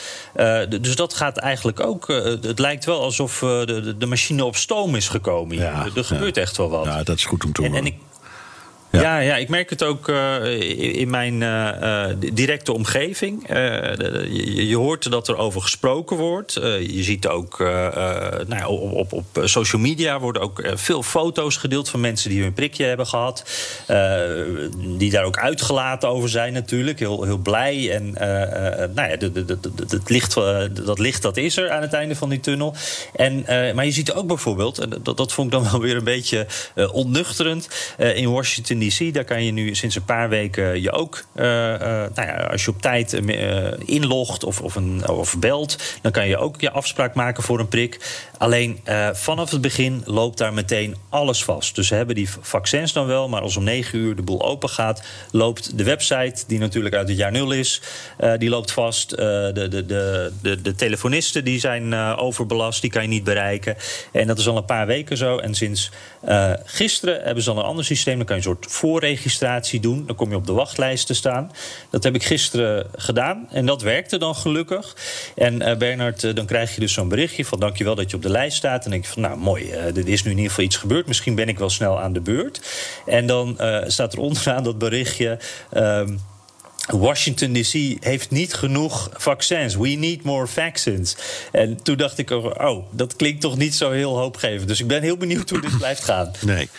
Eh, dus dat gaat eigenlijk ook. eh, het lijkt wel alsof eh, de, de- machine op stoom is gekomen. Hier. Ja, er gebeurt echt wel wat. Ja, dat is goed om te en, horen. en ik, Ja. ja. Ik merk het ook eh, in mijn eh, eh, directe omgeving. Je, hoort dat er over gesproken wordt. Je ziet ook nou ja, op, op, op social media worden ook veel foto's gedeeld van mensen die hun prikje hebben gehad. Eh, die daar ook uitgelaten over zijn natuurlijk. Heel, heel blij. En nou ja, het licht, dat licht dat is er aan het einde van die tunnel. En, maar je ziet ook bijvoorbeeld, dat, dat vond ik dan wel weer een beetje onnuchterend. in Washington DC, daar kan je nu sinds een paar weken je ook, nou ja, als je op tijd inlogt of, of, een, of belt, dan kan je ook je afspraak maken voor een prik. Alleen vanaf het begin loopt daar meteen alles vast. Dus ze hebben die vaccins dan wel, maar als om negen uur de boel open gaat, loopt de website, die natuurlijk uit het jaar nul is, die loopt vast. de, de, de, de, de telefonisten die zijn overbelast, die kan je niet bereiken. En dat is al een paar weken zo. En sinds uh, gisteren hebben ze dan een ander systeem. Dan kan je een soort voorregistratie doen. Dan kom je op de wachtlijst te staan. Dat heb ik gisteren gedaan. En dat werkte dan gelukkig. En uh, Bernard, uh, dan krijg je dus zo'n berichtje van dankjewel dat je op de lijst staat. En denk je van nou mooi, er is nu in ieder geval iets gebeurd. Misschien ben ik wel snel aan de beurt. En dan staat er onderaan dat berichtje. Ehm, Washington DC heeft niet genoeg vaccins. We need more vaccines. En toen dacht ik, oh, dat klinkt toch niet zo heel hoopgevend. Dus ik ben heel benieuwd hoe dit blijft gaan. Nee.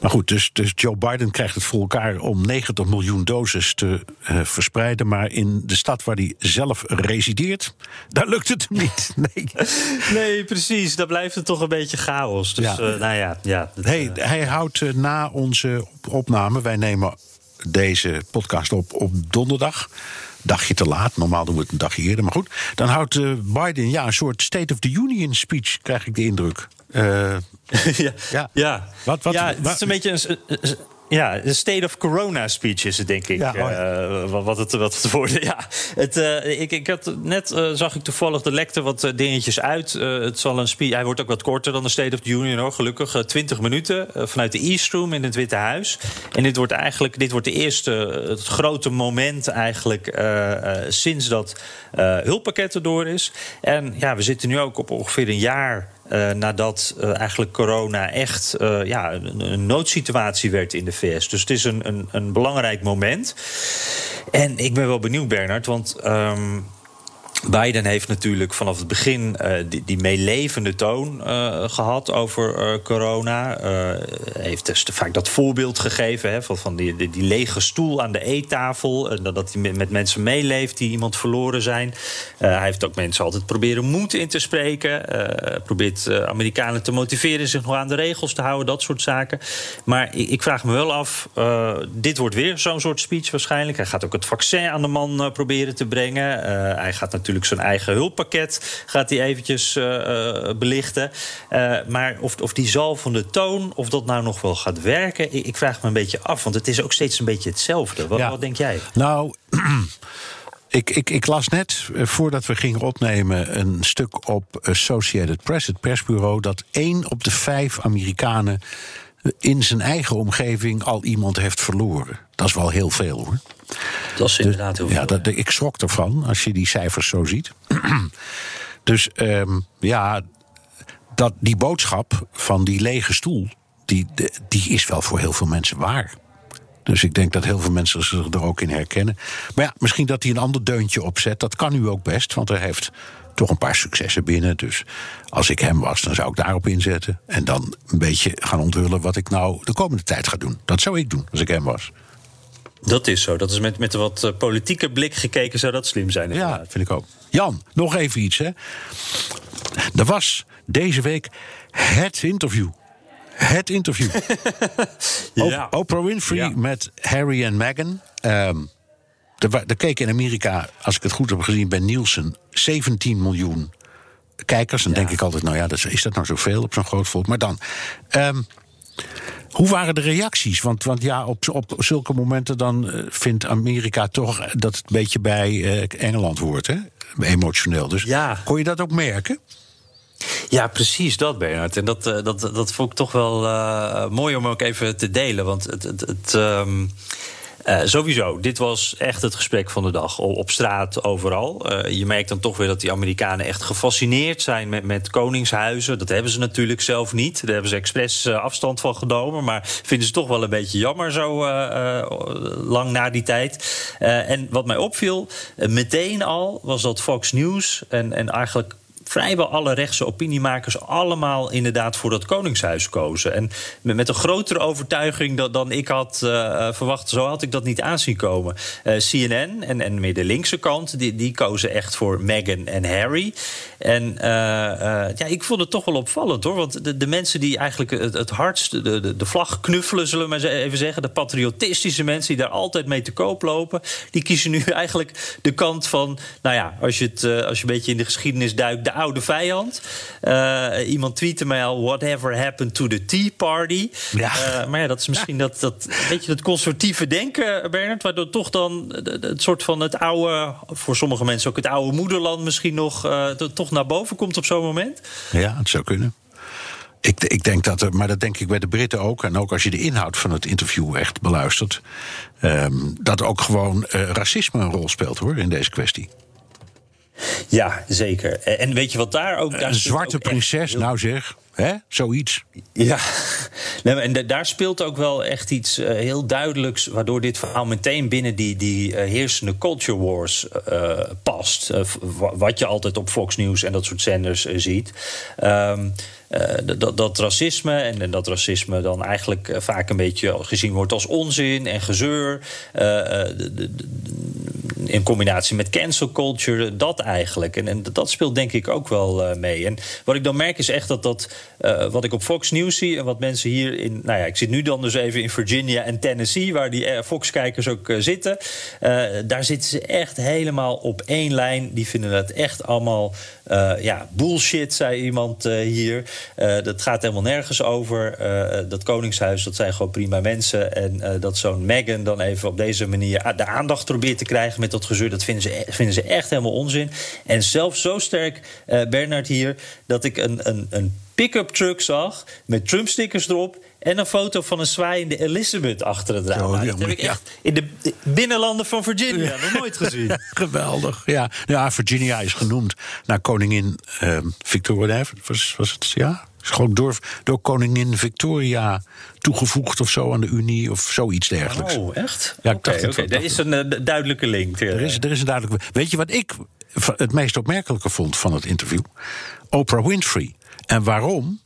Maar goed, dus, dus Joe Biden krijgt het voor elkaar om 90 miljoen doses te uh, verspreiden. Maar in de stad waar hij zelf resideert, daar lukt het hem niet. Nee, nee precies. Daar blijft het toch een beetje chaos. Dus ja. Uh, nou ja, ja. Dat, hey, uh... Hij houdt na onze opname, wij nemen deze podcast op op donderdag. Dagje te laat, normaal doen we het een dagje eerder. Maar goed, dan houdt uh, Biden ja, een soort State of the Union speech, krijg ik de indruk. Uh, ja, ja. ja. Wat, wat, ja, het is een beetje een, ja, de State of Corona speech is het, denk ik. Ja, uh, wat, het, wat het worden. Ja, het, uh, ik, ik had, net uh, zag ik toevallig de lekte wat dingetjes uit. het zal een speech, hij wordt ook wat korter dan de State of the Union, hoor, gelukkig. 20 minuten vanuit de East Room in het Witte Huis. En dit wordt eigenlijk dit wordt de eerste, het grote moment eigenlijk sinds dat hulppakket erdoor is. En ja, we zitten nu ook op ongeveer een jaar uh, nadat uh, eigenlijk corona echt uh, ja, een, noodsituatie werd in de VS. Dus het is een, een, een belangrijk moment. En ik ben wel benieuwd, Bernard, want. Um, Biden heeft natuurlijk vanaf het begin uh, die, die, meelevende toon uh, gehad over uh, corona. heeft dus vaak dat voorbeeld gegeven hè, van, van die, die, lege stoel aan de eettafel. dat hij met, met, mensen meeleeft die iemand verloren zijn. hij heeft ook mensen altijd proberen moed in te spreken. probeert Amerikanen te motiveren zich nog aan de regels te houden. Dat soort zaken. Maar ik, ik vraag me wel af, dit wordt weer zo'n soort speech waarschijnlijk. Hij gaat ook het vaccin aan de man proberen te brengen. hij gaat natuurlijk natuurlijk zijn eigen hulppakket gaat hij eventjes uh, belichten. Uh, maar of, of die de toon, of dat nou nog wel gaat werken, ik, ik, vraag me een beetje af. Want het is ook steeds een beetje hetzelfde. Wat, wat denk jij? Nou. Ik, ik, ik, las net, voordat we gingen opnemen, een stuk op Associated Press, het persbureau, dat één op de vijf Amerikanen in zijn eigen omgeving al iemand heeft verloren. Dat is wel heel veel hoor. Dat is inderdaad heel veel. Ja, dat, ik schrok ervan als je die cijfers zo ziet. dus um, ja, dat, die boodschap van die lege stoel, die, die is wel voor heel veel mensen waar. Dus ik denk dat heel veel mensen zich er ook in herkennen. Maar ja, misschien dat hij een ander deuntje opzet. Dat kan nu ook best, want hij heeft toch een paar successen binnen. Dus als ik hem was, dan zou ik daarop inzetten. En dan een beetje gaan onthullen wat ik nou de komende tijd ga doen. Dat zou ik doen als ik hem was. Dat is zo. Dat is met, met een wat eh, politieke blik gekeken zou dat slim zijn. Ja, vind ik ook. Jan, nog even iets. Hè. Er was deze week het interview. Het interview. ja. Oprah Winfrey met Harry en Meghan. Um, er, keken in Amerika, als ik het goed heb gezien bij Nielsen, 17 miljoen kijkers. Dan denk ik altijd, nou ja, is dat nou zoveel op zo'n groot volk? Maar dan. Um, hoe waren de reacties? Want, want ja, op, op zulke momenten dan uh, vindt Amerika toch dat het een beetje bij uh, Engeland hoort, hè? Emotioneel. Dus ja. kon je dat ook merken? Ja, precies dat, Bernard. En dat, uh, dat, dat vond ik toch wel mooi om ook even te delen. Want het. het, het um uh, sowieso, dit was echt het gesprek van de dag. Op straat, overal. Uh, je merkt dan toch weer dat die Amerikanen echt gefascineerd zijn met, met koningshuizen. Dat hebben ze natuurlijk zelf niet. Daar hebben ze expres uh, afstand van genomen. Maar vinden ze toch wel een beetje jammer zo lang na die tijd. en wat mij opviel, meteen al was dat Fox News en, en eigenlijk vrijwel alle rechtse opiniemakers allemaal inderdaad voor dat Koningshuis kozen. En met een grotere overtuiging dan, dan ik had uh, verwacht, zo had ik dat niet aanzien komen. Uh, CNN en, en meer de linkse kant, die, die kozen echt voor Meghan en Harry. En ja, ik vond het toch wel opvallend hoor. Want de, de mensen die eigenlijk het, het hardst de, de, de vlag knuffelen, zullen we maar even zeggen, de patriotistische mensen die daar altijd mee te koop lopen, die kiezen nu eigenlijk de kant van, nou ja, als je, het, als je een beetje in de geschiedenis duikt, oude vijand. Uh, iemand tweette mij al: Whatever happened to the Tea Party? Ja. Uh, maar ja, dat is misschien dat, dat beetje het conservatieve denken, Bernard. Waardoor toch dan het soort van het oude, voor sommige mensen ook het oude moederland misschien nog uh, toch naar boven komt op zo'n moment. Ja, het zou kunnen. Ik, ik, denk dat er, maar dat denk ik bij de Britten ook. En ook als je de inhoud van het interview echt beluistert. Um, dat ook gewoon uh, racisme een rol speelt hoor in deze kwestie. Ja, zeker. En weet je wat daar ook... Daar een zwarte prinses, nou zeg. Hè? Zoiets. Ja, en daar speelt ook wel echt iets uh, heel duidelijks... waardoor dit verhaal meteen binnen die, die uh, heersende culture wars uh, past. wat je altijd op Fox News en dat soort zenders ziet. Um, dat, dat, racisme en, en, dat racisme dan eigenlijk vaak een beetje gezien wordt als onzin en gezeur. In combinatie met cancel culture, dat eigenlijk. En, en dat speelt denk ik ook wel mee. En wat ik dan merk is echt dat dat, uh, wat ik op Fox News zie... en wat mensen hier in... Nou ja, ik zit nu dan dus even in Virginia en Tennessee... waar die uh, Fox-kijkers ook zitten. daar zitten ze echt helemaal op één lijn. Die vinden dat echt allemaal ja, bullshit, zei iemand hier. dat gaat helemaal nergens over. dat Koningshuis, dat zijn gewoon prima mensen. En dat zo'n Meghan dan even op deze manier de aandacht probeert te krijgen... met dat gezeur, dat vinden ze, vinden ze echt helemaal onzin. En zelfs zo sterk, Bernard hier, dat ik een, een, een pick-up truck zag met Trump-stickers erop. En een foto van een zwaaiende Elizabeth achter het raam. Oh, dat heb ik echt in de binnenlanden van Virginia nog nooit gezien. Geweldig. Ja. ja, Virginia is genoemd naar koningin uh, Victoria. Was, was het? Ja, is gewoon door, door koningin Victoria toegevoegd of zo aan de Unie of zoiets dergelijks. Oh, echt? Ja, okay, okay. er is een uh, duidelijke link. Er is, er is een duidelijke. Weet je wat ik het meest opmerkelijke vond van het interview? Oprah Winfrey. En waarom?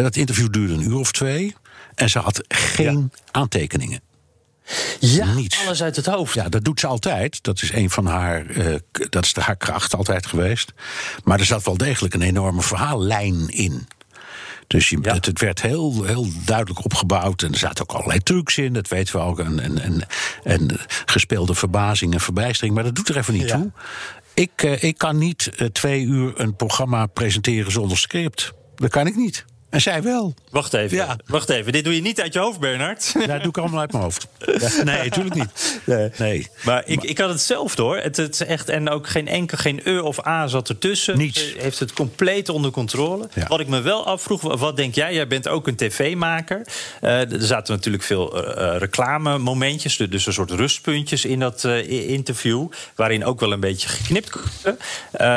Dat interview duurde een uur of twee en ze had geen ja. aantekeningen. Ja, Niets. alles uit het hoofd. Ja, dat doet ze altijd. Dat is een van haar, uh, dat is de haar kracht altijd geweest. Maar er zat wel degelijk een enorme verhaallijn in. Dus je, ja. het, het, werd heel, heel duidelijk opgebouwd. En er zaten ook allerlei trucs in, dat weten we ook. En, en, en, en gespeelde verbazing en verbijstering. Maar dat doet er even niet ja. toe. Ik, uh, ik kan niet uh, twee uur een programma presenteren zonder script. Dat kan ik niet. En zij wel. Wacht even. Ja. Wacht even. Dit doe je niet uit je hoofd, Bernard. Ja, dat doe ik allemaal uit mijn hoofd. Ja. Nee, natuurlijk niet. Nee. nee. Maar ik, ik had het zelf door. Het, het is echt, en ook geen enkel, geen E of A zat ertussen. Niets. Heeft het compleet onder controle. Ja. Wat ik me wel afvroeg, wat denk jij? Jij bent ook een tv-maker. Uh, er zaten natuurlijk veel uh, reclamemomentjes, dus een soort rustpuntjes in dat uh, interview. Waarin ook wel een beetje geknipt.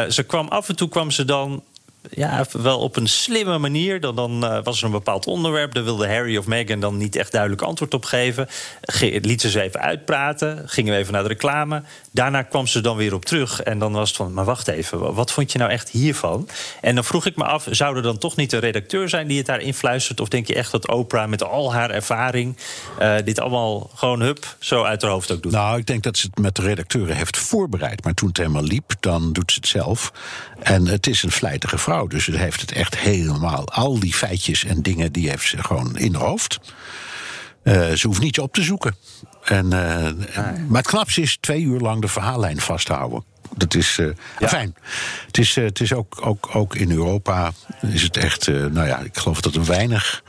ze kwam af en toe kwam ze dan ja, wel op een slimme manier. Dan, dan uh, was er een bepaald onderwerp. Daar wilde Harry of Meghan dan niet echt duidelijk antwoord op geven. Ge liet ze ze even uitpraten. Gingen we even naar de reclame. Daarna kwam ze dan weer op terug. En dan was het van, maar wacht even, wat vond je nou echt hiervan? En dan vroeg ik me af, zou er dan toch niet een redacteur zijn die het daar influistert? Of denk je echt dat Oprah met al haar ervaring uh, dit allemaal gewoon hup zo uit haar hoofd ook doet? Nou, ik denk dat ze het met de redacteuren heeft voorbereid. Maar toen het helemaal liep, dan doet ze het zelf. En het is een vlijtige vrouw, dus ze heeft het echt helemaal. Al die feitjes en dingen, die heeft ze gewoon in haar hoofd. Uh, ze hoeft niet op te zoeken. En, uh, nee. Maar het knapste is twee uur lang de verhaallijn vasthouden. Dat is uh, ja. fijn. Het is, het is ook, ook, ook in Europa is het echt, nou ja, ik geloof dat er weinig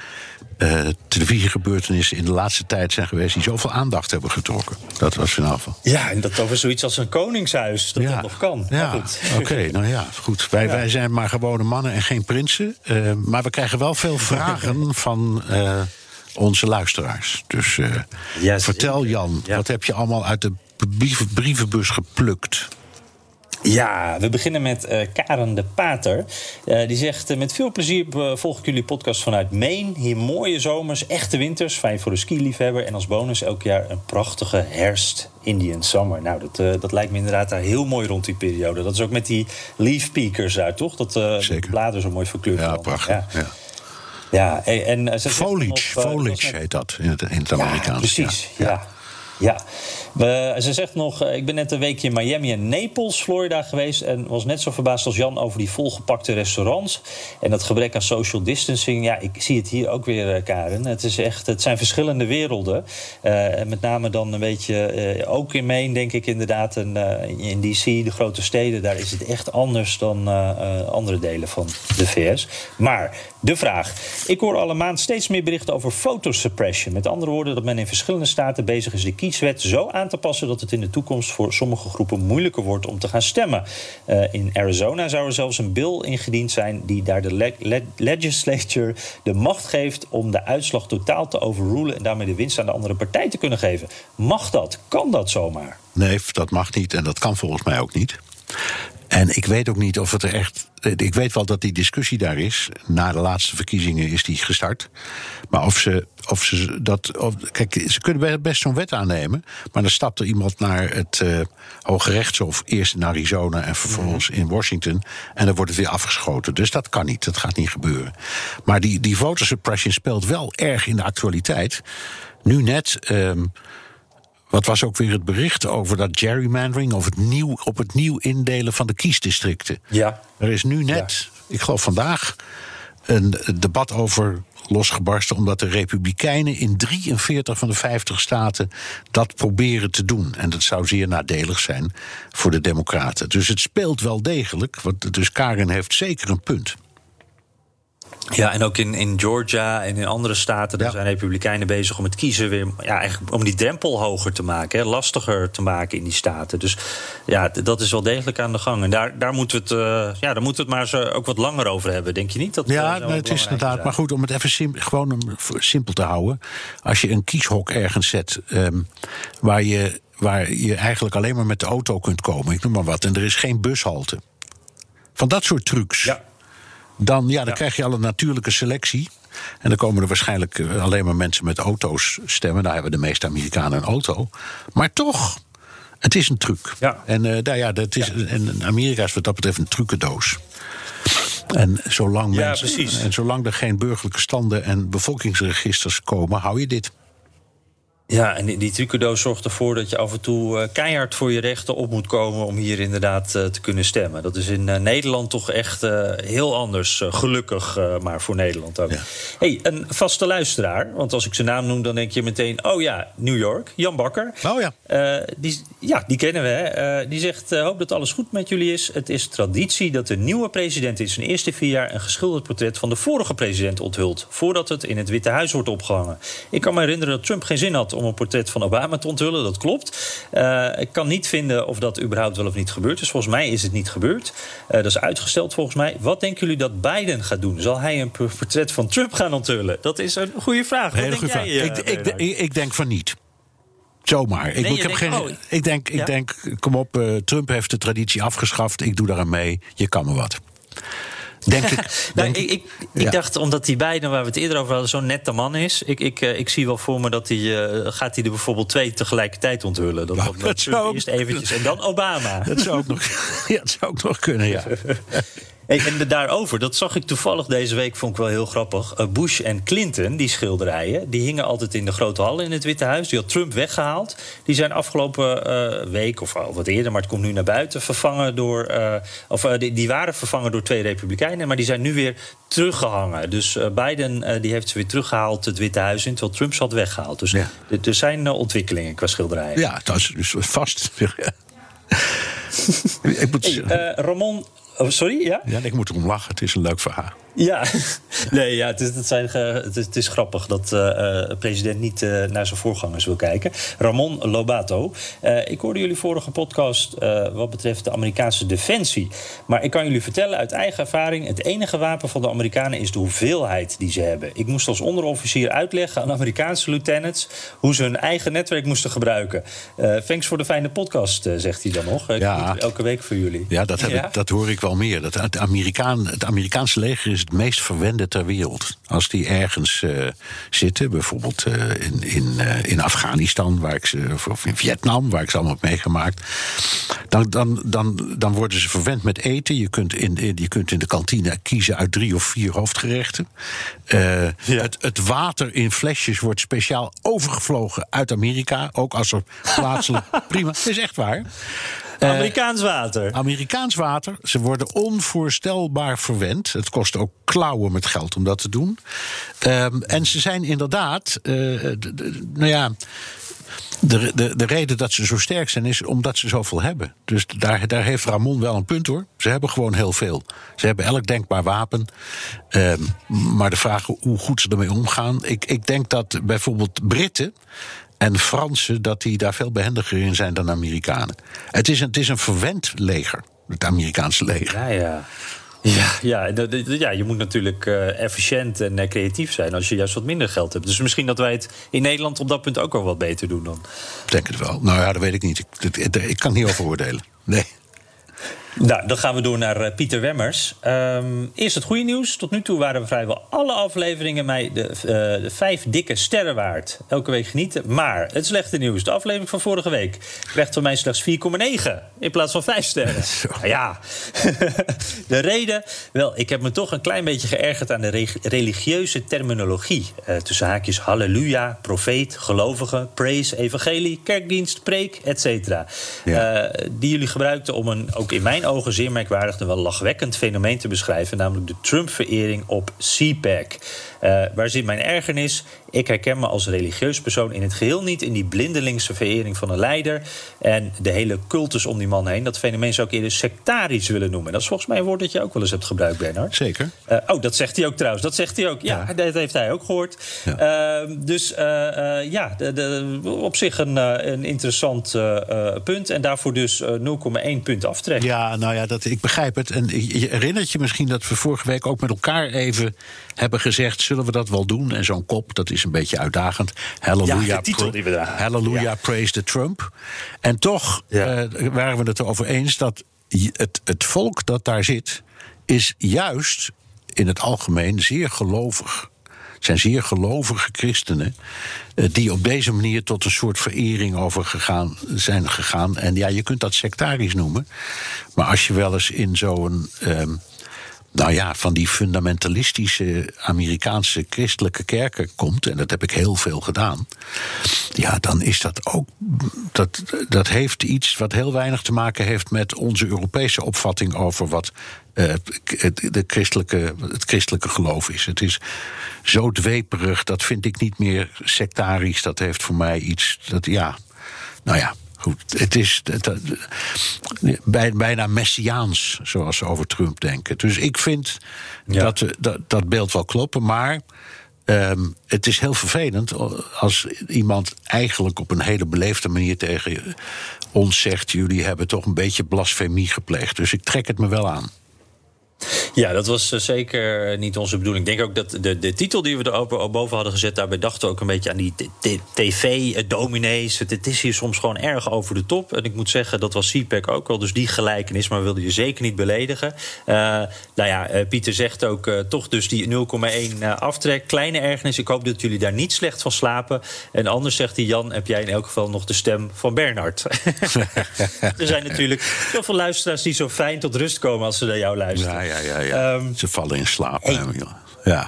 televisiegebeurtenissen in de laatste tijd zijn geweest die zoveel aandacht hebben getrokken. Dat was vanaf. Ja, en dat over zoiets als een koningshuis, dat ja. dat nog kan. Ja, oké, okay, nou ja, goed. Wij, ja. wij zijn maar gewone mannen en geen prinsen. Maar we krijgen wel veel vragen van. Onze luisteraars. Dus vertel Jan, wat heb je allemaal uit de brievenbus geplukt? Ja, we beginnen met uh, Karen de Pater. Uh, die zegt: uh, Met veel plezier volg ik jullie podcast vanuit Maine. Hier mooie zomers, echte winters. Fijn voor de skiliefhebber. En als bonus elk jaar een prachtige herfst. Indian Summer. Nou, dat, dat lijkt me inderdaad daar heel mooi rond die periode. Dat is ook met die leaf peakers daar, toch? Dat de bladeren zo mooi verkleurd Ja, prachtig. Ja. ja. Ja, en, ze foliage, nog, foliage heet dat in het, in het Amerikaans. Ja, precies, ja. Ja, ze zegt nog, eh, ik ben net een weekje in Miami en Naples, Florida geweest... en was net zo verbaasd als Jan over die volgepakte restaurants... en dat gebrek aan social distancing. Ja, ik zie het hier ook weer, eh, Karen. Het, is echt, het zijn verschillende werelden. Uh, met name dan een beetje, ook in Maine denk ik inderdaad... En, uh, in D.C., de grote steden, daar is het echt anders dan andere delen van de VS. Maar de vraag, ik hoor alle maand steeds meer berichten over photosuppression. Met andere woorden, dat men in verschillende staten bezig is... de kieswet zo aan te passen dat het in de toekomst voor sommige groepen moeilijker wordt om te gaan stemmen. Uh, in Arizona zou er zelfs een bill ingediend zijn die daar de le le legislature de macht geeft om de uitslag totaal te overrulen en daarmee de winst aan de andere partij te kunnen geven. Mag dat? Kan dat zomaar? Nee, dat mag niet en dat kan volgens mij ook niet. En ik weet ook niet of het er echt. Ik weet wel dat die discussie daar is. Na de laatste verkiezingen is die gestart. Maar of ze, of ze dat. Of, kijk, ze kunnen best zo'n wet aannemen. Maar dan stapt er iemand naar het uh, Hoge Rechtshof. Eerst in Arizona en vervolgens in Washington. En dan wordt het weer afgeschoten. Dus dat kan niet. Dat gaat niet gebeuren. Maar die, die votersuppression speelt wel erg in de actualiteit. Nu net. Um, wat was ook weer het bericht over dat gerrymandering, of het nieuw, op het nieuw indelen van de kiesdistricten? Ja. Er is nu net, ik geloof vandaag, een debat over losgebarsten, omdat de Republikeinen in 43 van de 50 staten dat proberen te doen. En dat zou zeer nadelig zijn voor de Democraten. Dus het speelt wel degelijk. Dus Karin heeft zeker een punt. Ja, en ook in, in Georgia en in andere staten daar zijn Republikeinen bezig om het kiezen weer. Ja, eigenlijk om die drempel hoger te maken, hè, lastiger te maken in die staten. Dus ja, dat is wel degelijk aan de gang. En daar, daar moeten we het, uh, ja, daar moeten we het maar ook wat langer over hebben. Denk je niet? Dat, ja, uh, het is inderdaad. Maar goed, om het even sim, gewoon simpel te houden. Als je een kieshok ergens zet um, waar, je, waar je eigenlijk alleen maar met de auto kunt komen, ik noem maar wat, en er is geen bushalte. Van dat soort trucs. Ja dan, ja, dan krijg je al een natuurlijke selectie. En dan komen er waarschijnlijk eh, alleen maar mensen met auto's stemmen. Daar hebben de meeste Amerikanen een auto. Maar toch, het is een truc. Ja. En, uh, nou ja, dat is, en Amerika is wat dat betreft een trucendoos. En zolang, mensen, en zolang er geen burgerlijke standen en bevolkingsregisters komen, hou je dit. Ja, en die, die trucendoos zorgt ervoor dat je af en toe uh, keihard voor je rechten op moet komen om hier inderdaad uh, te kunnen stemmen. Dat is in uh, Nederland toch echt heel anders. gelukkig maar voor Nederland ook. Ja. hey, een vaste luisteraar, want als ik zijn naam noem, dan denk je meteen: oh ja, New York, Jan Bakker. Oh ja. die, ja, die kennen we. Hè? die zegt: hoop dat alles goed met jullie is. Het is traditie dat de nieuwe president in zijn eerste vier jaar een geschilderd portret van de vorige president onthult. Voordat het in het Witte Huis wordt opgehangen. Ik kan me herinneren dat Trump geen zin had om een portret van Obama te onthullen. Dat klopt. Uh, ik kan niet vinden of dat überhaupt wel of niet gebeurd is. Volgens mij is het niet gebeurd. Uh, dat is uitgesteld volgens mij. Wat denken jullie dat Biden gaat doen? Zal hij een portret van Trump gaan onthullen? Dat is een goede vraag. Wat denk vraag. jij, ik, ik, ik, ik, denk van niet. Zomaar. Ik, Nee, ik, heb denkt, geen, oh, ik, denk, ik ja? denk, kom op, uh, Trump heeft de traditie afgeschaft. Ik doe daaraan mee. Je kan me wat. Denk ik. Nou, Denk ik, ik, ik Ja. dacht, omdat die Biden, waar we het eerder over hadden, zo'n nette man is. Ik, ik, eh, ik zie wel voor me dat hij. eh, gaat hij er bijvoorbeeld twee tegelijkertijd onthullen? Dat, Nou, dat, zou- eerst eventjes en dan Obama. Dat zou ook nog, ja, dat zou ook nog kunnen, ja. En daarover, dat zag ik toevallig deze week, vond ik wel heel grappig. Eh, Bush en Clinton, die schilderijen, die hingen altijd in de grote hal in het Witte Huis. Die had Trump weggehaald. Die zijn afgelopen eh, week, of al wat eerder, maar het komt nu naar buiten, vervangen door. eh, of die, die waren vervangen door twee Republikeinen, maar die zijn nu weer teruggehangen. Dus Biden die heeft ze weer teruggehaald het Witte Huis in, terwijl Trump ze had weggehaald. Dus Ja. er- zijn ontwikkelingen qua schilderijen. Ja, dat is dus vast. ik, moet, Hey, Ramon, oh, sorry, ja? ja, ik moet erom lachen. Het is een leuk verhaal. Ja, nee, ja, het, is, het, zijn, het, is, het is grappig dat uh, de president niet uh, naar zijn voorgangers wil kijken. Ramon Lobato. Uh, ik hoorde jullie vorige podcast wat betreft de Amerikaanse defensie. Maar ik kan jullie vertellen uit eigen ervaring: het enige wapen van de Amerikanen is de hoeveelheid die ze hebben. Ik moest als onderofficier uitleggen aan Amerikaanse lieutenants hoe ze hun eigen netwerk moesten gebruiken. thanks voor de fijne podcast, zegt hij dan nog. Ja. Elke week voor jullie. Ja, dat, heb ja? Ik, dat hoor ik wel meer. Dat het, Amerikaan, het Amerikaanse leger is het meest verwende ter wereld. Als die ergens uh, zitten, bijvoorbeeld uh, in, in, uh, in Afghanistan, waar ik ze, of in Vietnam, waar ik ze allemaal heb meegemaakt, dan, dan, dan, dan worden ze verwend met eten. Je kunt in, in je kunt in de kantine kiezen uit drie of vier hoofdgerechten. Ja. het, het water in flesjes wordt speciaal overgevlogen uit Amerika, ook als er plaatselijk. prima, dat is echt waar. Uh, Amerikaans water. Amerikaans water. Ze worden onvoorstelbaar verwend. Het kost ook klauwen met geld om dat te doen. Um, en ze zijn inderdaad, uh, nou ja. De, de, de reden dat ze zo sterk zijn is omdat ze zoveel hebben. Dus daar, daar heeft Ramon wel een punt hoor. Ze hebben gewoon heel veel. Ze hebben elk denkbaar wapen. Um, maar de vraag hoe goed ze ermee omgaan. Ik, ik denk dat bijvoorbeeld Britten en Fransen dat die daar veel behendiger in zijn dan Amerikanen. Het is een, het is een verwend leger, het Amerikaanse leger. Ja, ja. Ja, ja, ja, je moet natuurlijk uh, efficiënt en uh, creatief zijn als je juist wat minder geld hebt. Dus misschien dat wij het in Nederland op dat punt ook wel wat beter doen dan. Ik denk het wel. Nou ja, dat weet ik niet. Ik, ik, ik kan het niet over oordelen. Nee. Nou, dan gaan we door naar uh, Pieter Wemmers. Um, eerst het goede nieuws. Tot nu toe waren we vrijwel alle afleveringen mij de, uh, de, vijf dikke sterren waard. Elke week genieten. Maar het slechte nieuws. De aflevering van vorige week krijgt van mij slechts 4,9 in plaats van 5 sterren. Nou ja, de reden? Wel, ik heb me toch een klein beetje geërgerd aan de religieuze terminologie. Uh, tussen haakjes halleluja, profeet, gelovige, praise, evangelie, kerkdienst, preek, etc. Ja. die jullie gebruikten om een, ook in mijn ogen zeer merkwaardig en wel lachwekkend fenomeen te beschrijven, namelijk de Trump-verering op CPAC. Uh, waar zit mijn ergernis? Ik herken me als religieus persoon in het geheel niet in die blindelingse verering van een leider. En de hele cultus om die man heen. Dat fenomeen zou ik eerder sectarisch willen noemen. Dat is volgens mij een woord dat je ook wel eens hebt gebruikt, Bernard. Zeker. Uh, oh, dat zegt hij ook trouwens. Dat zegt hij ook. Ja, ja. dat heeft hij ook gehoord. Ja. Uh, dus uh, ja, de, de, op zich een, een interessant punt. En daarvoor dus 0,1 punt aftrekken. Ja, nou ja, dat, ik begrijp het. En je herinnert je misschien dat we vorige week ook met elkaar even hebben gezegd: zullen we dat wel doen? En zo'n kop, dat is een beetje uitdagend. Halleluja, ja, titel die we daar. Halleluja, ja. praise the Trump. En toch ja. uh, waren we het erover eens dat het, het volk dat daar zit, is juist in het algemeen zeer gelovig. Zijn zeer gelovige christenen uh, die op deze manier tot een soort verering over gegaan, zijn gegaan. En ja, je kunt dat sectarisch noemen. Maar als je wel eens in zo'n. Um, nou ja, van die fundamentalistische Amerikaanse christelijke kerken komt, en dat heb ik heel veel gedaan, ja, dan is dat ook. Dat, dat heeft iets wat heel weinig te maken heeft met onze Europese opvatting over wat uh, het, de christelijke, het christelijke geloof is. Het is zo dweperig, dat vind ik niet meer sectarisch. Dat heeft voor mij iets. Dat, ja, nou ja, Goed, het is bijna messiaans, zoals ze over Trump denken. Dus ik vind ja. dat, dat dat beeld wel kloppen, maar. Um, het is heel vervelend als iemand eigenlijk op een hele beleefde manier tegen ons zegt: jullie hebben toch een beetje blasfemie gepleegd. Dus ik trek het me wel aan. Ja, dat was eh, zeker niet onze bedoeling. Ik denk ook dat de, de titel die we er boven hadden gezet, daarbij dachten we ook een beetje aan die tv-dominees. Het is hier soms gewoon erg over de top. En ik moet zeggen, dat was CPAC ook wel. Dus die gelijkenis, maar we wilden je zeker niet beledigen. Uh, nou ja, Pieter zegt ook uh, toch dus die 0,1 aftrek. Kleine ergernis. Ik hoop dat jullie daar niet slecht van slapen. En anders zegt hij, Jan, heb jij in elk geval nog de stem van Bernard. er zijn natuurlijk heel veel luisteraars die zo fijn tot rust komen als ze naar jou luisteren. Ja, ja. ja. Um, Ze vallen in slaap. Hey. Ja.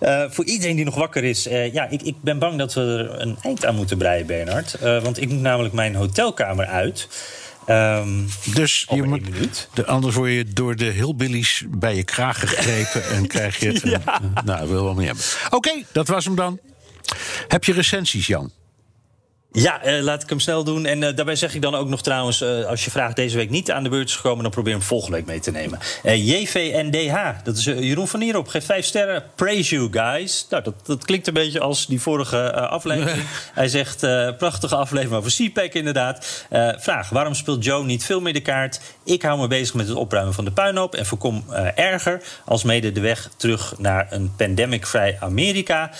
uh, voor iedereen die nog wakker is, uh, ja, ik, ik ben bang dat we er een eind aan moeten breien, Bernard. Uh, want ik moet namelijk mijn hotelkamer uit. Um, dus je moet, de, anders word je door de hillbillies bij je kraag gegrepen en krijg je het. ja. nou, wil wel meer hebben. Oké, okay, dat was hem dan. Heb je recensies, Jan? Ja, uh, laat ik hem snel doen. En uh, daarbij zeg ik dan ook nog trouwens... Uh, als je vraag deze week niet aan de beurt is gekomen... dan probeer hem volgende week mee te nemen. JVNDH, dat is Jeroen van Nierop. Geef vijf sterren. Praise you, guys. Nou, dat, dat klinkt een beetje als die vorige aflevering. Hij zegt, prachtige aflevering over CPAC inderdaad. vraag, waarom speelt Joe niet veel meer de kaart? Ik hou me bezig met het opruimen van de puinhoop... en voorkom erger als mede de weg terug naar een pandemic-vrij Amerika.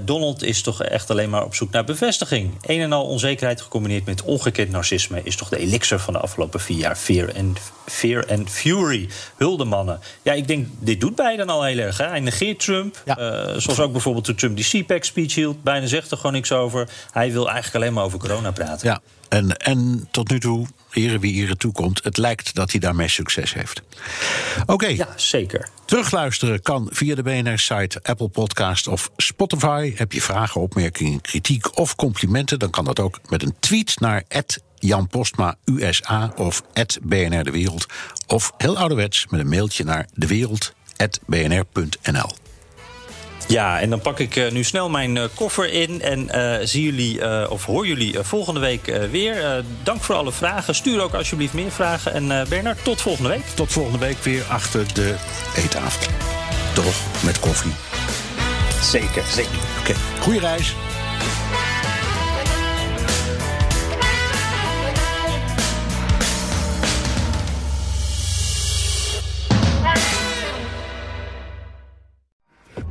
Donald is toch echt alleen maar op zoek naar bevestiging. Een en al onzekerheid gecombineerd met ongekend narcisme is toch de elixir van de afgelopen vier jaar. Fear and, fear and fury. Huldemannen. Ja, ik denk, dit doet Biden al heel erg. Hè? Hij negeert Trump. Ja. Uh, zoals ook bijvoorbeeld toen Trump die CPAC speech hield. Bijna zegt er gewoon niks over. Hij wil eigenlijk alleen maar over corona praten. Ja, en, en tot nu toe, ere wie ere toekomt, het lijkt dat hij daarmee succes heeft. Oké. Ja, zeker. Terugluisteren kan via de BNR-site, Apple Podcast of Spotify. Heb je vragen, opmerkingen, kritiek of complimenten, dan kan dat ook met een tweet naar Jan Postma USA of BNR De Wereld. Of heel ouderwets met een mailtje naar dewereld.bnr.nl. Ja, en dan pak ik uh, nu snel mijn uh, koffer in en uh, zie jullie of hoor jullie volgende week weer. dank voor alle vragen. Stuur ook alsjeblieft meer vragen. En Bernard, tot volgende week. Tot volgende week weer achter de eettafel. Toch met koffie. Zeker, zeker. Oké, okay. goede reis.